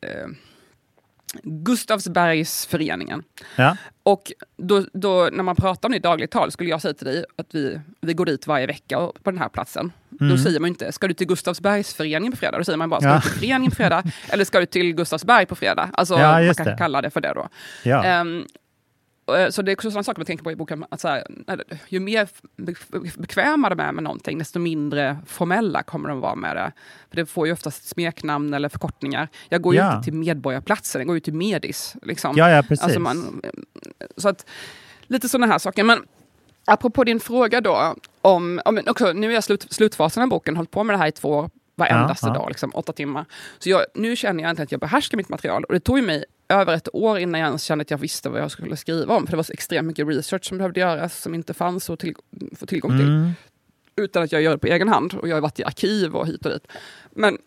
eh, Gustavsbergsföreningen. Ja, Och då, då, när man pratar om det i dagligt tal skulle jag säga till dig att vi, vi går dit varje vecka på den här platsen. Då säger man inte, ska du till Gustavsbergsföreningen på fredag? Då säger man bara, ska Ja. du till föreningen på fredag? Eller ska du till Gustavsberg på fredag? Alltså, Ja, man kan det. kalla det för det då. ja. Eh, så det är också sådana saker man tänker på i boken. Att så här, ju mer be- bekväma de är med någonting, desto mindre formella kommer de vara med det. För det får ju oftast smeknamn eller förkortningar. Jag går ju Ja. inte till Medborgarplatsen, jag går ju till Medis. Liksom. ja, ja, precis. Alltså man, så att, lite sådana här saker. Men apropå din fråga då, om, om också, nu är jag slut, slutfasen av boken, hållit på med det här i två år, varendaste Ja, ja. dag, liksom, åtta timmar. Så jag, nu känner jag egentligen att jag behärskar mitt material. Och det tog ju mig över ett år innan jag ens kände att jag visste vad jag skulle skriva om. För det var så extremt mycket research som behövde göras, som inte fanns att till, få tillgång till. Mm. Utan att jag gör det på egen hand. Och jag har varit i arkiv och hit och dit. Men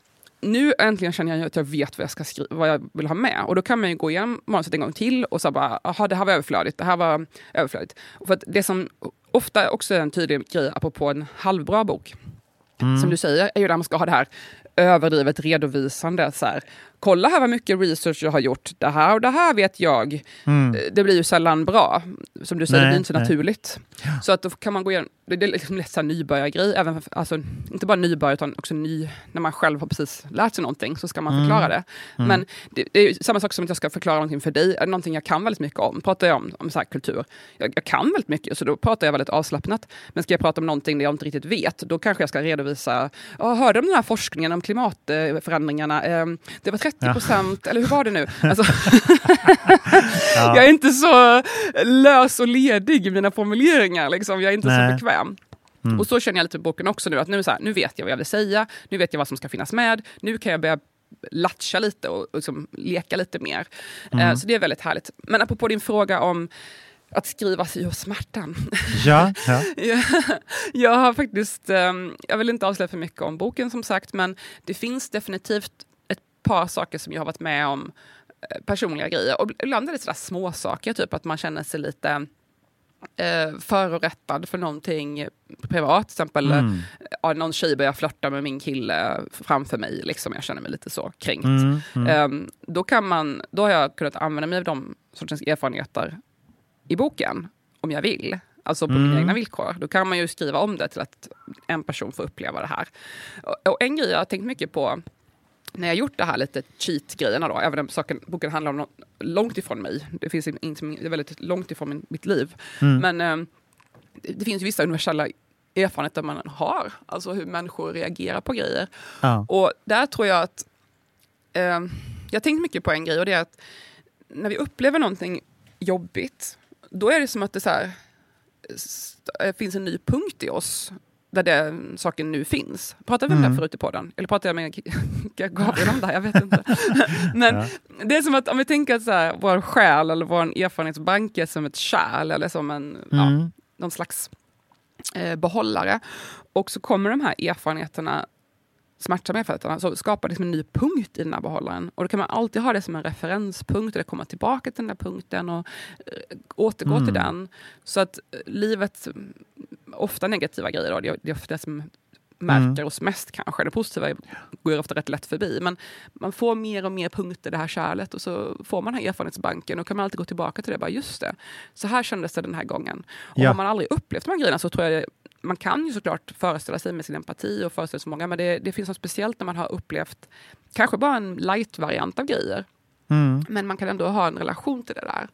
nu äntligen känner jag att jag vet vad jag, ska skriva, vad jag vill ha med. Och då kan man ju gå igenom manuset en gång till och så bara, jaha det här var överflödigt, det här var överflödigt. Och för det som ofta också är en tydlig grej apropå en halvbra bok, som du säger, är ju där man ska ha det här överdrivet redovisande. Så här, Kolla här vad mycket research jag har gjort, det här och det här vet jag. Eh, Det blir ju sällan bra. Som du säger, Nej, det blir inte så nej. naturligt. Så att då kan man gå igenom, det det är liksom lätt nybörjargrej, även för, alltså, inte bara nybörjare utan också ny, när man själv har precis lärt sig någonting så ska man förklara det. Men det, det är samma sak som att jag ska förklara någonting för dig, någonting jag kan väldigt mycket om, pratar jag om, om så kultur. Jag, jag kan väldigt mycket, så då pratar jag väldigt avslappnat. Men ska jag prata om någonting där jag inte riktigt vet, då kanske jag ska redovisa, "Ja, hörde om den här forskningen om klimatförändringarna? Eh, det var 30 procent, eller hur var det nu? Alltså, Jag är inte så lös och ledig i mina formuleringar. Liksom. Jag är inte Nej. så bekväm. Och så känner jag lite i boken också nu, att nu, så här, nu vet jag vad jag vill säga, nu vet jag vad som ska finnas med, nu kan jag börja latcha lite och, och liksom leka lite mer. Eh, så det är väldigt härligt. Men apropå din fråga om att skriva sig ur smärtan. Ja, ja. Jag- jag har faktiskt, ehm, jag vill inte avslöja för mycket om boken som sagt, men det finns definitivt par saker som jag har varit med om, eh, personliga grejer. Och ibland är det sådär små saker, typ att man känner sig lite eh, förorättad för någonting privat. Till exempel Mm. ja, någon tjej börjar flörta med min kille framför mig. Liksom, jag känner mig lite så kränkt. Mm, mm. Ehm, då, kan man, då har jag kunnat använda mig av de sortens erfarenheter i boken, om jag vill. Alltså på Mm. mina egna villkor. Då kan man ju skriva om det till att en person får uppleva det här. Och, och en grej jag har tänkt mycket på när jag gjort det här lite cheat-grejerna då, även om saken, boken handlar om något långt ifrån mig. Det, finns in, in, det är väldigt långt ifrån min, mitt liv. Mm. Men ehm, det, det finns ju vissa universella erfarenheter man har. Alltså hur människor reagerar på grejer. Ja. Och där tror jag att... Eh, jag tänkt mycket på en grej och det är att när vi upplever någonting jobbigt, då är det som att det så här, st- finns en ny punkt i oss där den saken nu finns. Pratade vi om Mm. det förut i podden? Eller pratade jag med Gabriel om det här? Jag vet inte. Men Ja. det är som att om vi tänker att så här, vår själ eller vår erfarenhetsbank är som ett kärl eller som en, ja, Mm. någon slags eh, behållare. Och så kommer de här erfarenheterna, smärtsamma erfarenheterna, så skapar liksom en ny punkt i den här behållaren. Och då kan man alltid ha det som en referenspunkt, eller komma tillbaka till den där punkten och eh, återgå Mm. till den. Så att eh, livet, ofta negativa grejer, då, det, är- det är det som märker Mm. oss mest kanske. Det positiva går ofta rätt lätt förbi. Men man får mer och mer punkter i det här kärlet och så får man den här erfarenhetsbanken och kan man alltid gå tillbaka till det. Bara just det, så här kändes det den här gången. Och Ja. har man aldrig upplevt de här grejerna så tror jag det, man kan ju såklart föreställa sig med sin empati och föreställa sig många, men det, det finns något speciellt när man har upplevt kanske bara en light-variant av grejer. Mm. Men man kan ändå ha en relation till det där.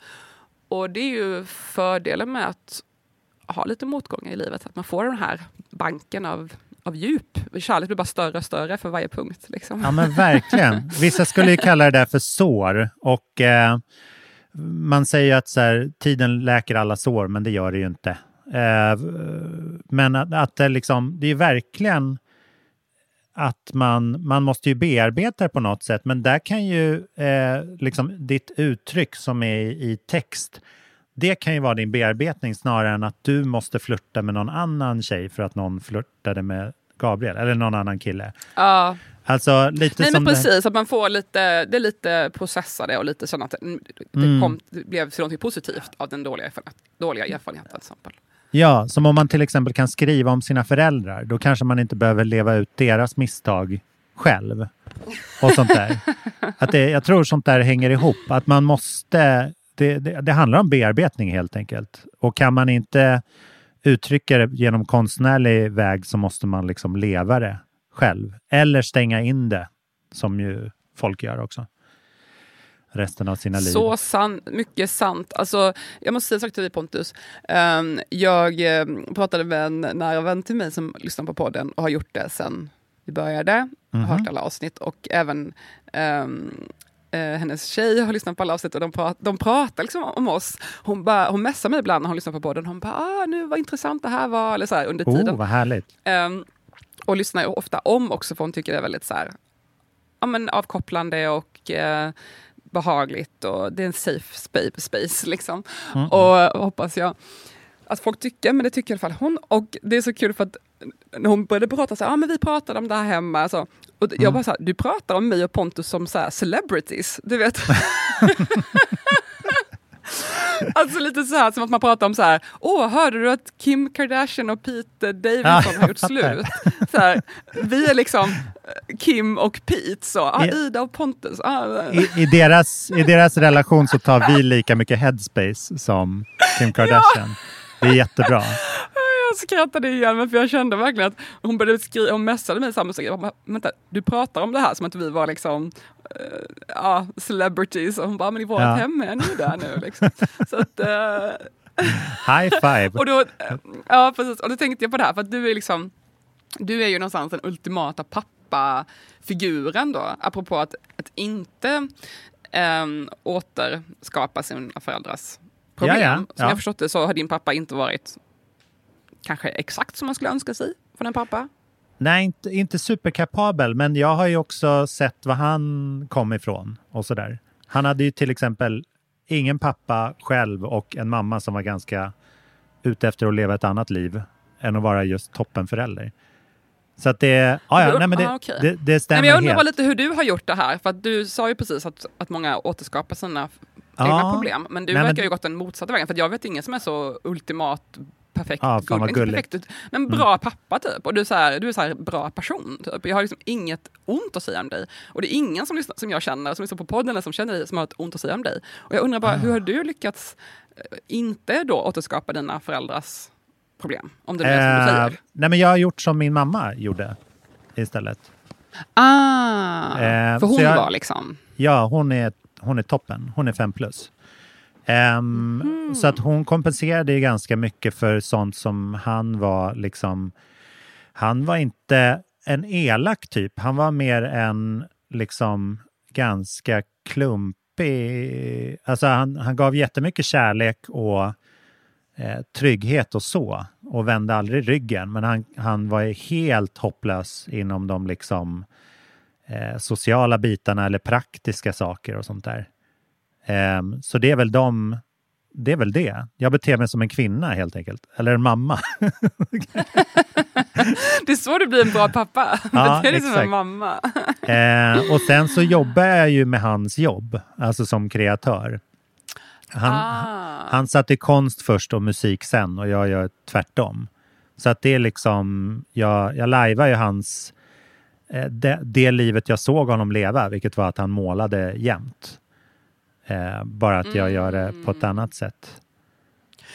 Och det är ju fördelen med att ha lite motgångar i livet, att man får den här banken av, av djup. Kärlek blir bara större och större för varje punkt. Liksom. Ja, men verkligen. Vissa skulle ju kalla det där för sår. Och eh, man säger ju att så här, tiden läker alla sår, men det gör det ju inte. Eh, men att, att det, liksom, det är verkligen att man, man måste ju bearbeta det på något sätt. Men där kan ju eh, liksom ditt uttryck som är i text, det kan ju vara din bearbetning snarare än att du måste flirta med någon annan tjej för att någon flörtade med Gabriel eller någon annan kille. Ja. Alltså lite Nej som men det- precis, att man får lite, det är lite processa det och lite känna att det, det, Mm. kom, det blev till något positivt av den dåliga, erfarenhet, dåliga erfarenheten. Till exempel. Ja, som om man till exempel kan skriva om sina föräldrar. Då kanske man inte behöver leva ut deras misstag själv. Och sånt där. Att det, jag tror sånt där hänger ihop. Att man måste... Det, det, det handlar om bearbetning helt enkelt. Och kan man inte uttrycka det genom konstnärlig väg så måste man liksom leva det själv. Eller stänga in det, som ju folk gör också. Resten av sina liv. Så sant, mycket sant. Alltså, jag måste säga en sak till dig Pontus. Ehm, jag eh, pratade med en nära vän till mig som lyssnar på podden och har gjort det sen vi började. Mhm. Har hört alla avsnitt och även ehm, eh, hennes tjej har lyssnat på alla avsnitt och de, pra de pratar liksom om oss. Hon, bara, hon messar mig ibland när hon lyssnar på podden. Hon bara, ah, nu vad intressant det här var. Eller så här, under tiden. Oh, vad härligt. Ehm, och lyssnar ofta om också för hon tycker det är väldigt så här, ja, men avkopplande och eh, behagligt och det är en safe spa- space liksom. Mm. Och hoppas jag att folk tycker, men det tycker i alla fall hon. Och det är så kul för att när hon började prata så här, ah, men vi pratade om det här hemma. Så, och jag Mm. bara så här, du pratar om mig och Pontus som så här celebrities, du vet. Alltså lite så här som att man pratar om så här, åh hörde du att Kim Kardashian och Pete Davidson Ja, har gjort slut? Så här, vi är liksom eh, Kim och Pete, så, ah, Ja. Ida och Pontus. Ah, I, i, deras, I deras relation så tar vi lika mycket headspace som Kim Kardashian. Det är jättebra. Jag skrattade igen mig för jag kände verkligen att hon började skriva, hon messade mig samma sak. Jag Vänta, du pratar om det här som att vi var liksom eh, ja, celebrities och hon bara, men i vårt Ja. hem är ni där nu. Liksom. Så att, eh, High five. och, då, ja, precis. och då tänkte jag på det här, för att du är liksom du är ju någonstans den ultimata pappafiguren då, apropå att, att inte um, återskapa sina föräldrars problem. Ja, ja, Som ja. jag har förstått det så har din pappa inte varit kanske exakt som man skulle önska sig från en pappa. Nej, inte, inte superkapabel, men jag har ju också sett var han kom ifrån och sådär. Han hade ju till exempel ingen pappa själv och en mamma som var ganska ute efter att leva ett annat liv än att vara just toppenförälder. Så att det, ja, ja, nej, men det, Ah, okej. det, det Nej, stämmer men jag undrar helt. lite hur du har gjort det här, för att du sa ju precis att, att många återskapar sina Ja. egna problem. Men du Nej, men- verkar ju gått den motsatta vägen, för jag vet ingen som är så ultimat perfekt, fan vad inte perfekt, men bra pappa typ. Och du är så här, du är så här bra person. Typ. Jag har liksom inget ont att säga om dig. Och det är ingen som, lyssnar, som jag känner, som lyssnar på podden eller som känner dig, som har ett ont att säga om dig. Och jag undrar bara, Ah. hur har du lyckats eh, inte då återskapa dina föräldrars problem? Om det är som du Eh, säger. nej, men jag har gjort som min mamma gjorde istället. Ah, Eh, för hon jag- var liksom... Ja, hon är, hon är toppen. Hon är fem plus. Ehm, Mhm. Så att hon kompenserade ju ganska mycket för sånt som han var liksom... Han var inte en elak typ. Han var mer en liksom ganska deppig. Alltså han, han gav jättemycket kärlek och eh, trygghet och så och vände aldrig ryggen. Men han, han var helt hopplös inom de liksom eh, sociala bitarna eller praktiska saker och sånt där. Eh, så det är väl de det är väl det. Jag beter mig som en kvinna helt enkelt. Eller en mamma. det är så du blir en bra pappa. Ja, beter dig som en mamma. Eh, och sen så jobbar jag ju med hans jobb, alltså som kreatör. Han, Ah. han satte konst först och musik sen och jag gör tvärtom. Så att det är liksom, jag, jag lajvar ju hans, eh, det, det livet jag såg honom leva, vilket var att han målade jämt. Eh, bara att jag gör det på ett annat sätt.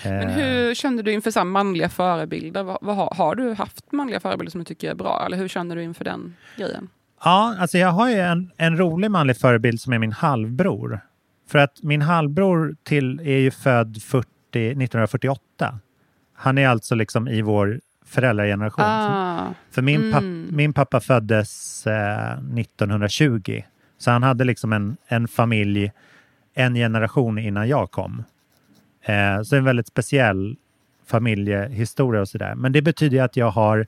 Men Eh, hur kände du inför så manliga förebilder? Vad, vad, har, du haft manliga förebilder som du tycker är bra? Eller hur känner du inför den grejen? Ja, alltså jag har ju en, en rolig manlig förebild som är min halvbror. För att min halvbror till är ju född 40, 1948. Han är alltså liksom i vår föräldrageneration. Ah. För min, Mm. papp, min pappa föddes eh, 1920. Så han hade liksom en, en familj en generation innan jag kom. Eh, så en väldigt speciell familjehistoria och sådär. Men det betyder ju att jag har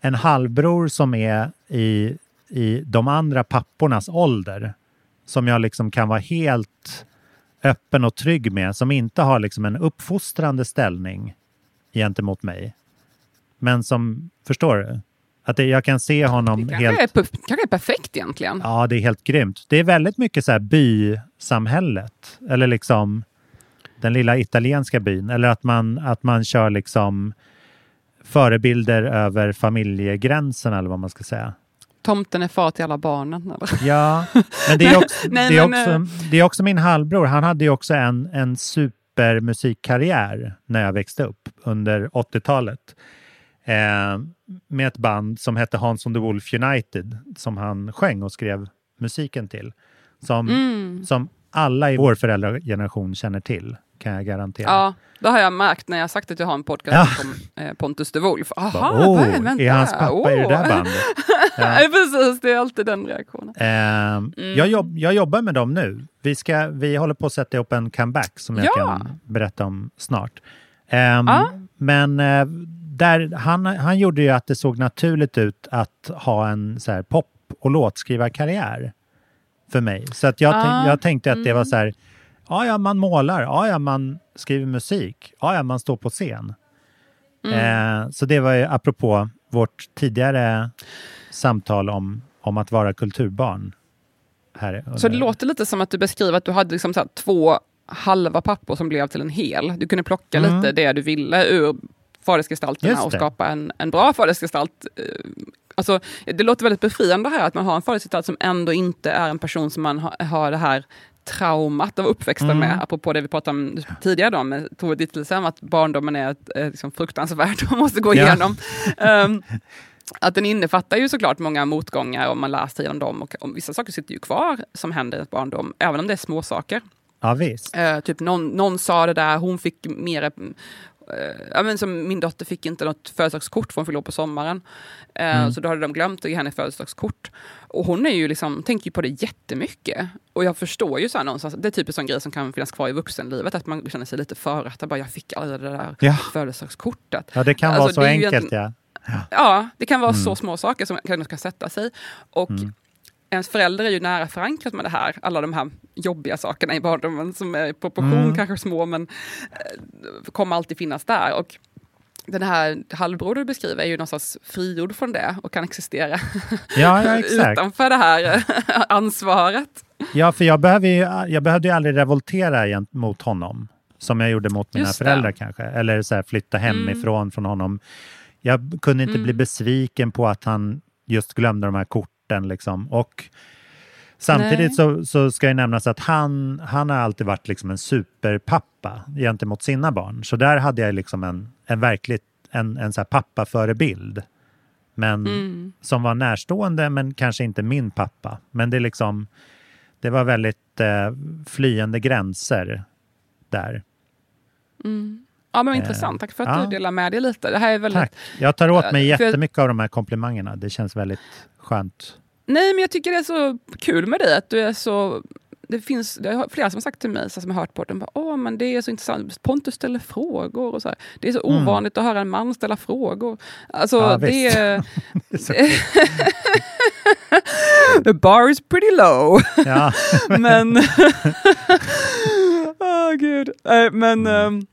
en halvbror som är i, i de andra pappornas ålder. Som jag liksom kan vara helt öppen och trygg med. Som inte har liksom en uppfostrande ställning gentemot mig. Men som, förstår du? Att det, jag kan se honom Det kanske, helt... är, puff- kanske är perfekt egentligen. Ja, det är helt grymt. Det är väldigt mycket så här bysamhället. Eller liksom den lilla italienska byn. Eller att man, att man kör liksom förebilder över familjegränserna eller vad man ska säga. Tomten är far till alla barnen. Eller? Ja, men det är också, Nej, det är men, också, det är också min halvbror. Han hade ju också en, en supermusikkarriär när jag växte upp under 80-talet. Eh, med ett band som hette Hans on the Wolf United som han sjöng och skrev musiken till. Som, Mm. som alla i vår föräldrageneration känner till, kan jag garantera. Ja, det har jag märkt när jag sagt att jag har en podcast om eh, Pontus de Wolf. Aha, oh, vad- vänta. är hans pappa i det där bandet? Ja. precis, det är alltid den reaktionen. Eh, jag, jobb, jag jobbar med dem nu. Vi, ska, vi håller på att sätta ihop en comeback som jag Ja. kan berätta om snart. Ehm, Men eh, där, han, han gjorde ju att det såg naturligt ut att ha en så här, pop och låtskrivarkarriär för mig. Så att jag, Ah, tänk, jag tänkte att det var mm. så här, ja, ja, man målar, ja, ja, man skriver musik, ja, ja, man står på scen. Mm. Eh, så det var ju apropå vårt tidigare samtal om, om att vara kulturbarn. Här Så det låter lite som att du beskriver att du hade liksom så två halva pappor som blev till en hel. Du kunde plocka Mm. lite det du ville ur fadersgestalterna och skapa en, en bra fadersgestalt. Eh, Alltså, det låter väldigt befriande här att man har en fadersgestalt som ändå inte är en person som man har, har det här traumat av uppväxten Mm. med. Apropå det vi pratade om tidigare då, med Tove Ditlevsen, att barndomen är ett, eh, liksom fruktansvärt och måste gå Ja. igenom. Ehm, att den innefattar ju såklart många motgångar och man lär sig genom dem. Och, och vissa saker sitter ju kvar som händer i ett barndom, även om det är små saker. Ja, visst. Eh, typ någon, någon sa det där, hon fick mer... eh, ja, men som min dotter fick inte något födelsedagskort för hon fyllde på sommaren. Eh, Mm. Så då hade de glömt att ge henne födelsedagskort. Och hon är ju liksom, tänker ju på det jättemycket. Och jag förstår ju så här någonstans, det är typ en sån grej som kan finnas kvar i vuxenlivet, att man känner sig lite förrättad. Bara, jag fick aldrig det där Ja. födelsedagskortet. Ja, det kan Alltså, vara så enkelt, egentligen- ja. Ja, det kan vara Mm. så små saker som kan, kan sätta sig. Och Mm. Ens förälder är ju nära förankrat med det här, alla de här jobbiga sakerna i barndomen som är i proportion Mm. kanske små, men eh, kommer alltid finnas där. Och den här halvbror du beskriver är ju någonstans frigjord från det och kan existera Ja, ja, utanför det här eh, ansvaret. Ja, för jag, behöver ju, jag behövde ju aldrig revoltera gentemot honom. Som jag gjorde mot mina föräldrar kanske. Eller så här, flytta hemifrån från honom. Jag kunde inte bli Mm. besviken på att han just glömde de här korten. Liksom. Och samtidigt Nej. så, så ska jag nämnas att han, han har alltid varit liksom en superpappa gentemot sina barn. Så där hade jag liksom en, en verkligt en, en så pappaförebild. Men Mm. som var närstående men kanske inte min pappa. Men det liksom det var väldigt eh, flyende gränser där. Mm. Ja, men Eh, intressant. Tack för att ja. du delar med dig lite. Det här är väldigt... Tack. Jag tar åt mig Eh, jättemycket av de här komplimangerna. Det känns väldigt skönt. Nej, men jag tycker det är så kul med dig, att du är så det finns det har flera som har sagt till mig, så som har hört på den, bara, Åh, men det är så intressant, Pontus ställer frågor och så här. Det är så Mm. ovanligt att höra en man ställa frågor. Alltså, Ja, det är... Är The bar is pretty low. Ja. men... Åh gud. Eh, Men Mm. ehm,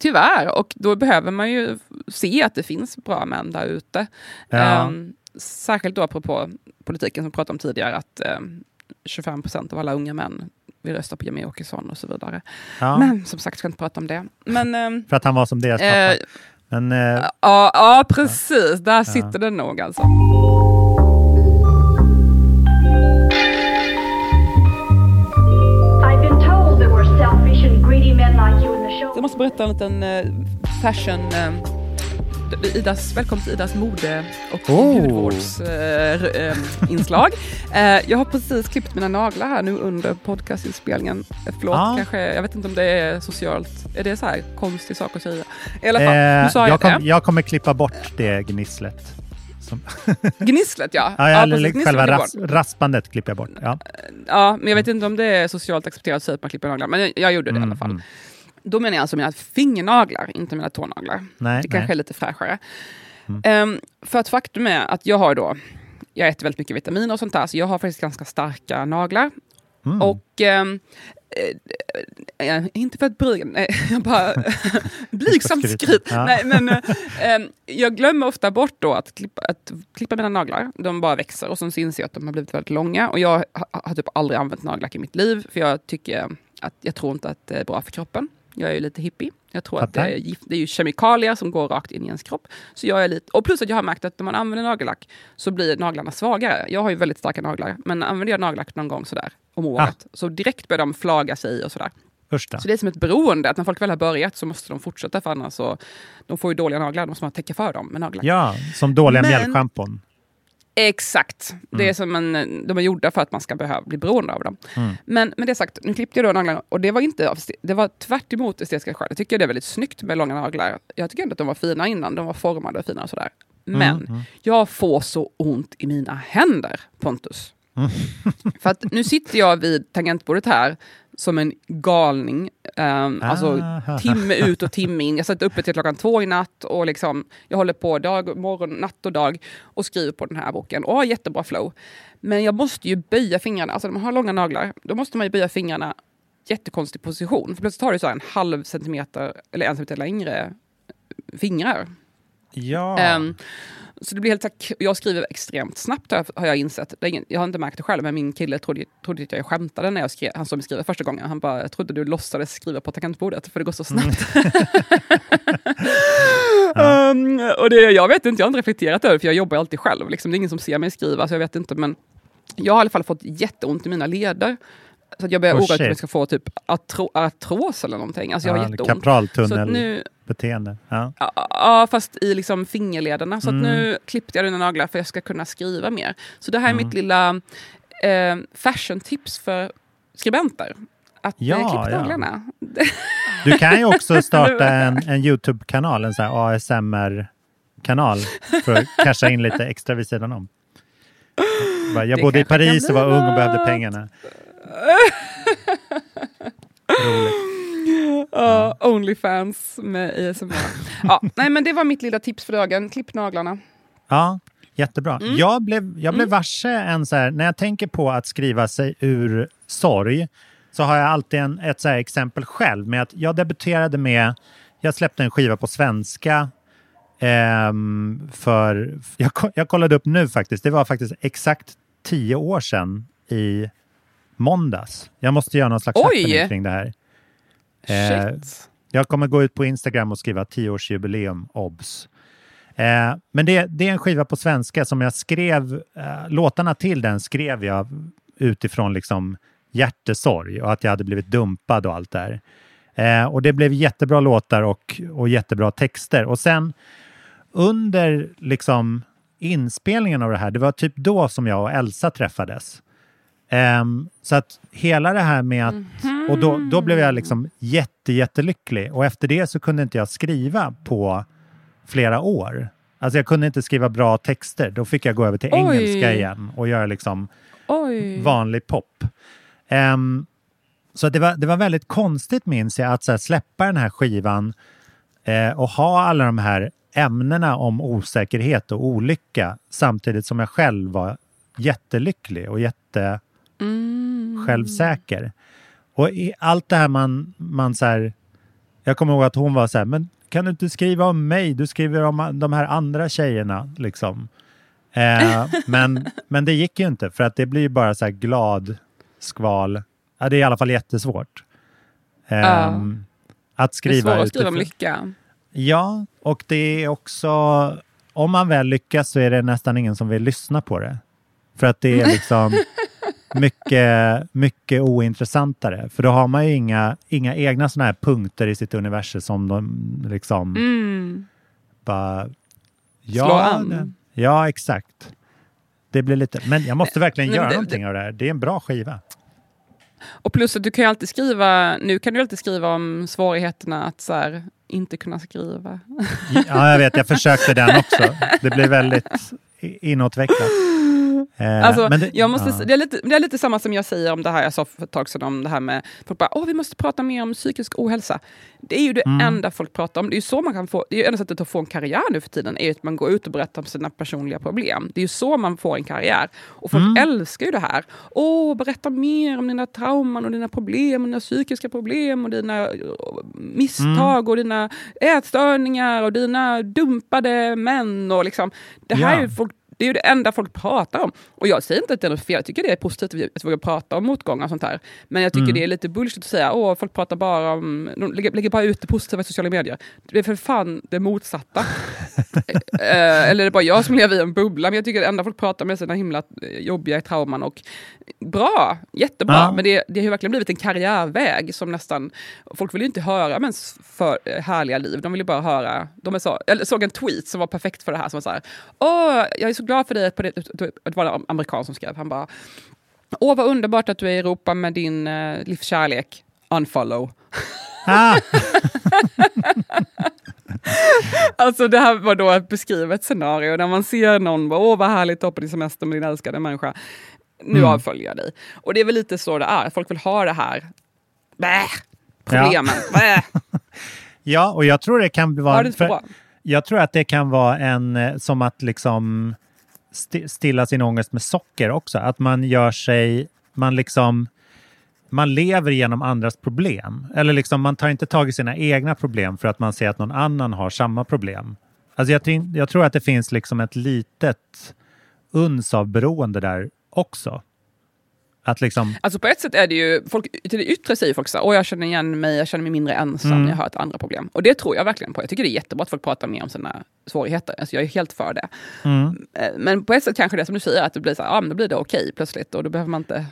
tyvärr, och då behöver man ju se att det finns bra män där ute. Ja. Ehm, särskilt då apropå politiken som vi pratade om tidigare, att ehm, 25 procent av alla unga män vill rösta på Jimmie Åkesson och så vidare. Ja. Men som sagt, ska inte prata om det. Men, ehm, För att han var som deras pappa. eh, Men eh, ja, ja, precis. Där sitter det nog alltså. Jag måste berätta en liten eh, fashion... Idas, välkommen till Idas mode och Oh. hudvårdsinslag. Eh, jag har precis klippt mina naglar här nu under podcastinspelningen. Förlåt, Ja. kanske, jag vet inte om det är socialt. Är det så här konstig sak att säga? I alla fall, eh, nu sa jag, jag, kom, det. jag kommer klippa bort det gnisslet. Som, Gnisslet ja. ja, ja, eller precis, gnisslet själva ras, raspandet klipper jag bort. Ja. Ja, men jag vet inte om det är socialt accepterat att säga att man klipper naglar, men jag, jag gjorde det i alla fall. Mm, Då menar jag alltså mina fingernaglar, inte mina tånaglar. Nej, det kanske nej. Mm. är lite fräschare. Ehm, för att faktum är att jag har då, jag äter väldigt mycket vitaminer och sånt där, så jag har faktiskt ganska starka naglar. Mm. Och ehm, eh, eh, inte för att bryga nej, jag bara blygsamt Skryt. skryt. Ja. Nej, men eh, ehm, jag glömmer ofta bort då att klippa, att klippa mina naglar. De bara växer och sen så inser jag att de har blivit väldigt långa. Och jag har, har typ aldrig använt nagellack i mitt liv, för jag tycker att jag tror inte att det är bra för kroppen. Jag är ju lite hippie. Jag tror att det Fattar. är, gift, det är ju kemikalier som går rakt in i ens kropp. Så jag är lite, och plus att jag har märkt att när man använder nagellack så blir naglarna svagare. Jag har ju väldigt starka naglar, men använder jag nagellack någon gång sådär om året, så direkt börjar de flaga sig och sådär. Då. Så det är som ett beroende, att när folk väl har börjat så måste de fortsätta för annars så, de får ju dåliga naglar, då måste man täcka för dem med nagellack. Ja, som dåliga Men- mjällschampon. Exakt. Det är som en, de är gjorda för att man ska behöva bli beroende av dem. Mm. Men med det sagt, nu klippte jag då naglarna och det var inte av, det var tvärt emot estetiska skäl. Jag tycker det är väldigt snyggt med långa naglar. Jag tycker ändå att de var fina innan, de var formade och fina och sådär. Men Mm, mm. jag får så ont i mina händer, Pontus. Mm. För att nu sitter jag vid tangentbordet här som en galning. Um, alltså Ah. timme ut och timme in. Jag satt uppe till klockan två i natt och liksom, jag håller på dag, morgon, natt och dag och skriver på den här boken och har jättebra flow. Men jag måste ju böja fingrarna, alltså man har långa naglar, då måste man ju böja fingrarna jättekonstig position. För plötsligt har du så en halv centimeter eller en centimeter längre fingrar. Ja. Ehm, så det blir helt så här, jag skriver extremt snabbt har jag, har insett. Ingen, jag har inte märkt det själv, men min kille trodde, trodde att jag skämtade när jag skrev, han såg mig skriva första gången. Han bara, jag trodde du låtsades skriva på tangentbordet för det går så snabbt. Ehm, och det, jag vet inte, jag har inte reflekterat över det, för jag jobbar alltid själv. Liksom, det är ingen som ser mig skriva, så jag vet inte. Men jag har i alla fall fått jätteont i mina leder. Så jag börjar Oh, oroa mig att jag ska få typ artro, artros eller någonting. Alltså jag har Ja, jätteont. Så att nu, Kapraltunnelbeteende. Ja. Ja, fast i liksom fingerlederna. Så Mm. nu klippte jag dina naglar för att jag ska kunna skriva mer. Så det här är Mm. mitt lilla eh, fashion-tips för skribenter. Att Ja, eh, klippa ja. naglarna. Du kan ju också starta en, en YouTube-kanal, en sån ASMR-kanal för att casha in lite extra vid sidan om. Jag Det bodde i Paris och var ung och behövde pengarna. Roligt. Ja, Onlyfans med ASMR. ja, nej, men det var mitt lilla tips för dagen. Klipp naglarna. Ja, jättebra. Mm. Jag blev, jag blev varse en så här, när jag tänker på att skriva sig ur sorg så har jag alltid en, ett så exempel själv med att jag debuterade med, jag släppte en skiva på svenska ehm, för, jag, jag kollade upp nu faktiskt, det var faktiskt exakt tio år sedan i måndags. Jag måste göra någon slags happening kring det här. Eh, Shit. jag kommer gå ut på Instagram och skriva 10-årsjubileum, obs. Eh, men det, det är en skiva på svenska som jag skrev, eh, låtarna till den skrev jag utifrån liksom hjärtesorg och att jag hade blivit dumpad och allt det här. Eh, och det blev jättebra låtar och, och jättebra texter. Och sen under liksom inspelningen av det här, det var typ då som jag och Elsa träffades. Ehm, så att hela det här med att... Och då, då blev jag liksom jätte, jättelycklig. Och efter det så kunde inte jag skriva på flera år. Alltså jag kunde inte skriva bra texter. Då fick jag gå över till Oj. engelska igen och göra liksom Oj. vanlig pop. Ehm, så det var, det var väldigt konstigt minns jag att så här, släppa den här skivan eh, och ha alla de här ämnena om osäkerhet och olycka samtidigt som jag själv var jättelycklig och jätte Mm. självsäker. Och i allt det här man, man så här, jag kommer ihåg att hon var så här, men kan du inte skriva om mig? Du skriver om de här andra tjejerna liksom. Eh, men, men det gick ju inte för att det blir bara så här glad skval. Ja, det är i alla fall jättesvårt. Eh, Ja. Att Det är skriva svårt att skriva om lycka. Ja, och det är också... Om man väl lyckas så är det nästan ingen som vill lyssna på det. För att det är liksom mycket, mycket ointressantare. För då har man ju inga, inga egna sådana här punkter i sitt universum som de liksom Mm. bara... Slå an. det- Ja, exakt. Det blir lite... Men jag måste verkligen Men göra det- någonting av det här. Det är en bra skiva. Och plus att du kan ju alltid skriva, nu kan du alltid skriva om svårigheterna att så här, inte kunna skriva. Ja, jag vet. Jag försökte den också. Det blir väldigt i- Eh, Alltså, det- jag måste, ja. det, är lite, det är lite samma som jag säger om det här jag sa för ett tag sedan om det här med folk bara, åh vi måste prata mer om psykisk ohälsa. Det är ju det Mm. enda folk pratar om. Det är ju så man kan få, det är ju enda sättet att få en karriär nu för tiden, är ju att man går ut och berättar om sina personliga problem. Det är ju så man får en karriär. Och folk Mm. älskar ju det här. Åh, berätta mer om dina trauman och dina problem, och dina psykiska problem och dina eh, misstag Mm. och dina ätstörningar och dina dumpade män. Och liksom, det här Ja. är ju folk det är ju det enda folk pratar om. Och jag säger inte att det är något fel, jag tycker det är positivt att vi- vågar prata om motgångar och sånt här. Men jag tycker Mm. det är lite bullshit att säga att folk pratar bara om, de lägger, lägger bara ut det positiva i sociala medier. Det är för fan det motsatta. eh, eller är det bara jag som lever i en bubbla? Men jag tycker det enda folk pratar om är sina himla eh, jobbiga trauman. Och bra, jättebra, Ja. men det, det har ju verkligen blivit en karriärväg som nästan, folk vill ju inte höra mäns för eh, härliga liv, de vill ju bara höra, de är så, jag såg en tweet som var perfekt för det här, som var så här, åh, jag är så glad för dig, på det, det var en amerikan som skrev, han bara, åh vad underbart att du är i Europa med din eh, livskärlek, unfollow. Ah, Alltså det här var då ett beskrivet scenario där man ser någon, bara, åh vad härligt att på din semester med din älskade människa. Nu Mm. avföljer jag dig. Och det är väl lite så det är, folk vill ha det här, Bäh, problemen, Bäh. ja, och jag tror det kan vara... det inte bra? Jag tror att det kan vara en, eh, som att liksom st stilla sin ångest med socker också. Att man gör sig, man liksom, man lever genom andras problem. Eller liksom man tar inte tag i sina egna problem för att man ser att någon annan har samma problem. Alltså jag, tror- jag tror att det finns liksom ett litet uns av beroende där också. Att liksom, Alltså på ett sätt är det ju, folk, till det yttre säger folk så här, jag känner igen mig, jag känner mig mindre ensam Mm. jag hör ett andra problem. Och det tror jag verkligen på. Jag tycker det är jättebra att folk pratar mer om sina svårigheter. Alltså jag är helt för det. mm. Eh, Men på ett sätt kanske det är som du säger, att det blir så här, ja men då blir det okej plötsligt och då behöver man inte...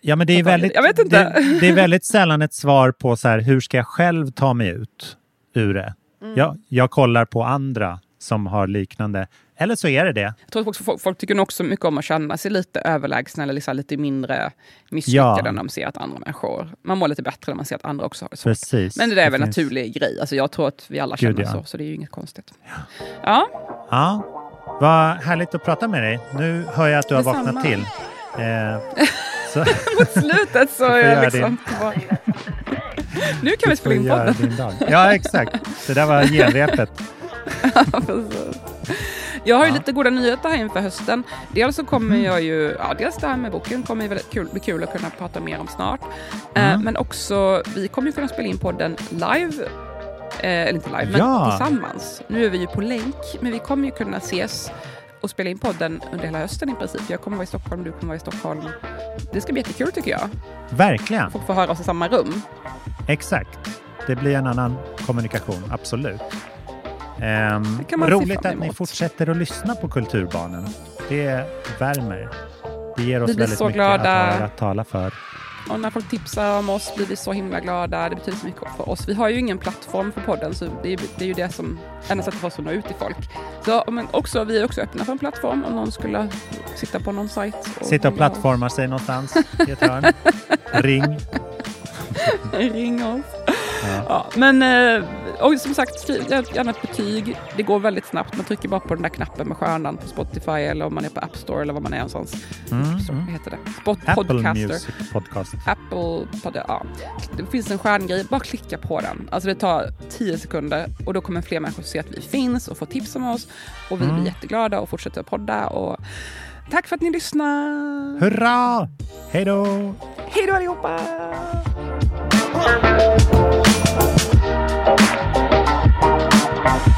Ja, men det är, väldigt, det. Jag vet inte. Det, är väldigt sällan ett svar på så här, hur ska jag själv ta mig ut ur det? Mm. Jag, jag kollar på andra som har liknande. Eller så är det det. Jag tror att folk, folk, tycker nog också mycket om att känna sig lite överlägsna eller liksom lite mindre misslyckade Ja. när de ser att andra människor... Man mår lite bättre när man ser att andra också har det svårt. Precis. Men det där är väl en finns- naturlig grej. Alltså jag tror att vi alla Gud, känner ja. så, så det är ju inget konstigt. Ja, Ja, vad härligt att prata med dig. Nu hör jag att du har Detsamma. vaknat till. Eh, så mot slutet så är jag liksom. Nu kan vi spela in podden. Ja, exakt. Det där var genrepet. Ja, precis. Jag har ju lite goda nyheter här inför hösten. Dels så kommer Mhm. jag ju, ja dels det här med boken kommer ju väldigt kul, bli kul att kunna prata mer om snart. Eh, Mm. men också, vi kommer ju kunna spela in podden live. Eh, eller inte live, men Ja. tillsammans. Nu är vi ju på länk, men vi kommer ju kunna ses och spela in podden under hela hösten i princip. Jag kommer vara i Stockholm, du kommer vara i Stockholm. Det ska bli jättekul tycker jag. Verkligen. Folk får höra oss i samma rum. Exakt. Det blir en annan kommunikation, absolut. Ehm, roligt att ni fortsätter att lyssna på Kulturbarnen. Det värmer. Det ger oss Vi väldigt mycket glada. att att tala för. Och när folk tipsar om oss blir vi så himla glada. Det betyder så mycket för oss. Vi har ju ingen plattform för podden, så det är, det är ju det som enda sättet för oss att nå ut till folk. Så, men också, vi är också öppna för en plattform om någon skulle sitta på någon sajt. Sitta och plattforma sig någonstans i ett hörn. Ring. Ring oss. Ja. Ja, men eh, och som sagt, skriv gärna ett betyg. Det går väldigt snabbt. Man trycker bara på den där knappen med stjärnan på Spotify eller om man är på App Store eller vad man är någonstans. Mm, Så, mm. heter det? Spot, Apple podcaster. Music Podcast. Apple, pod, ja. Det finns en stjärngrej, bara klicka på den. Alltså det tar 10 sekunder och då kommer fler människor se att vi finns och få tips om oss. Och vi Mm. blir jätteglada och fortsätter podda. Och tack för att ni lyssnar! Hurra! Hej då! Hej då allihopa! Thank you.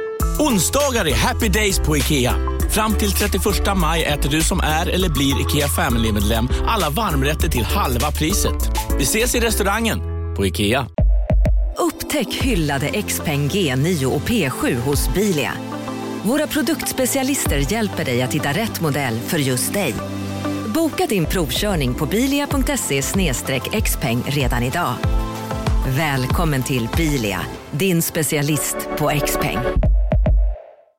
Onsdagar är happy days på IKEA. Fram till 31 maj äter du som är eller blir IKEA Family-medlem alla varmrätter till halva priset. Vi ses i restaurangen på IKEA. Upptäck hyllade XPeng G9 och P7 hos Bilia. Våra produktspecialister hjälper dig att hitta rätt modell för just dig. Boka din provkörning på bilia.se xpeng redan idag. Välkommen till Bilia, din specialist på XPeng.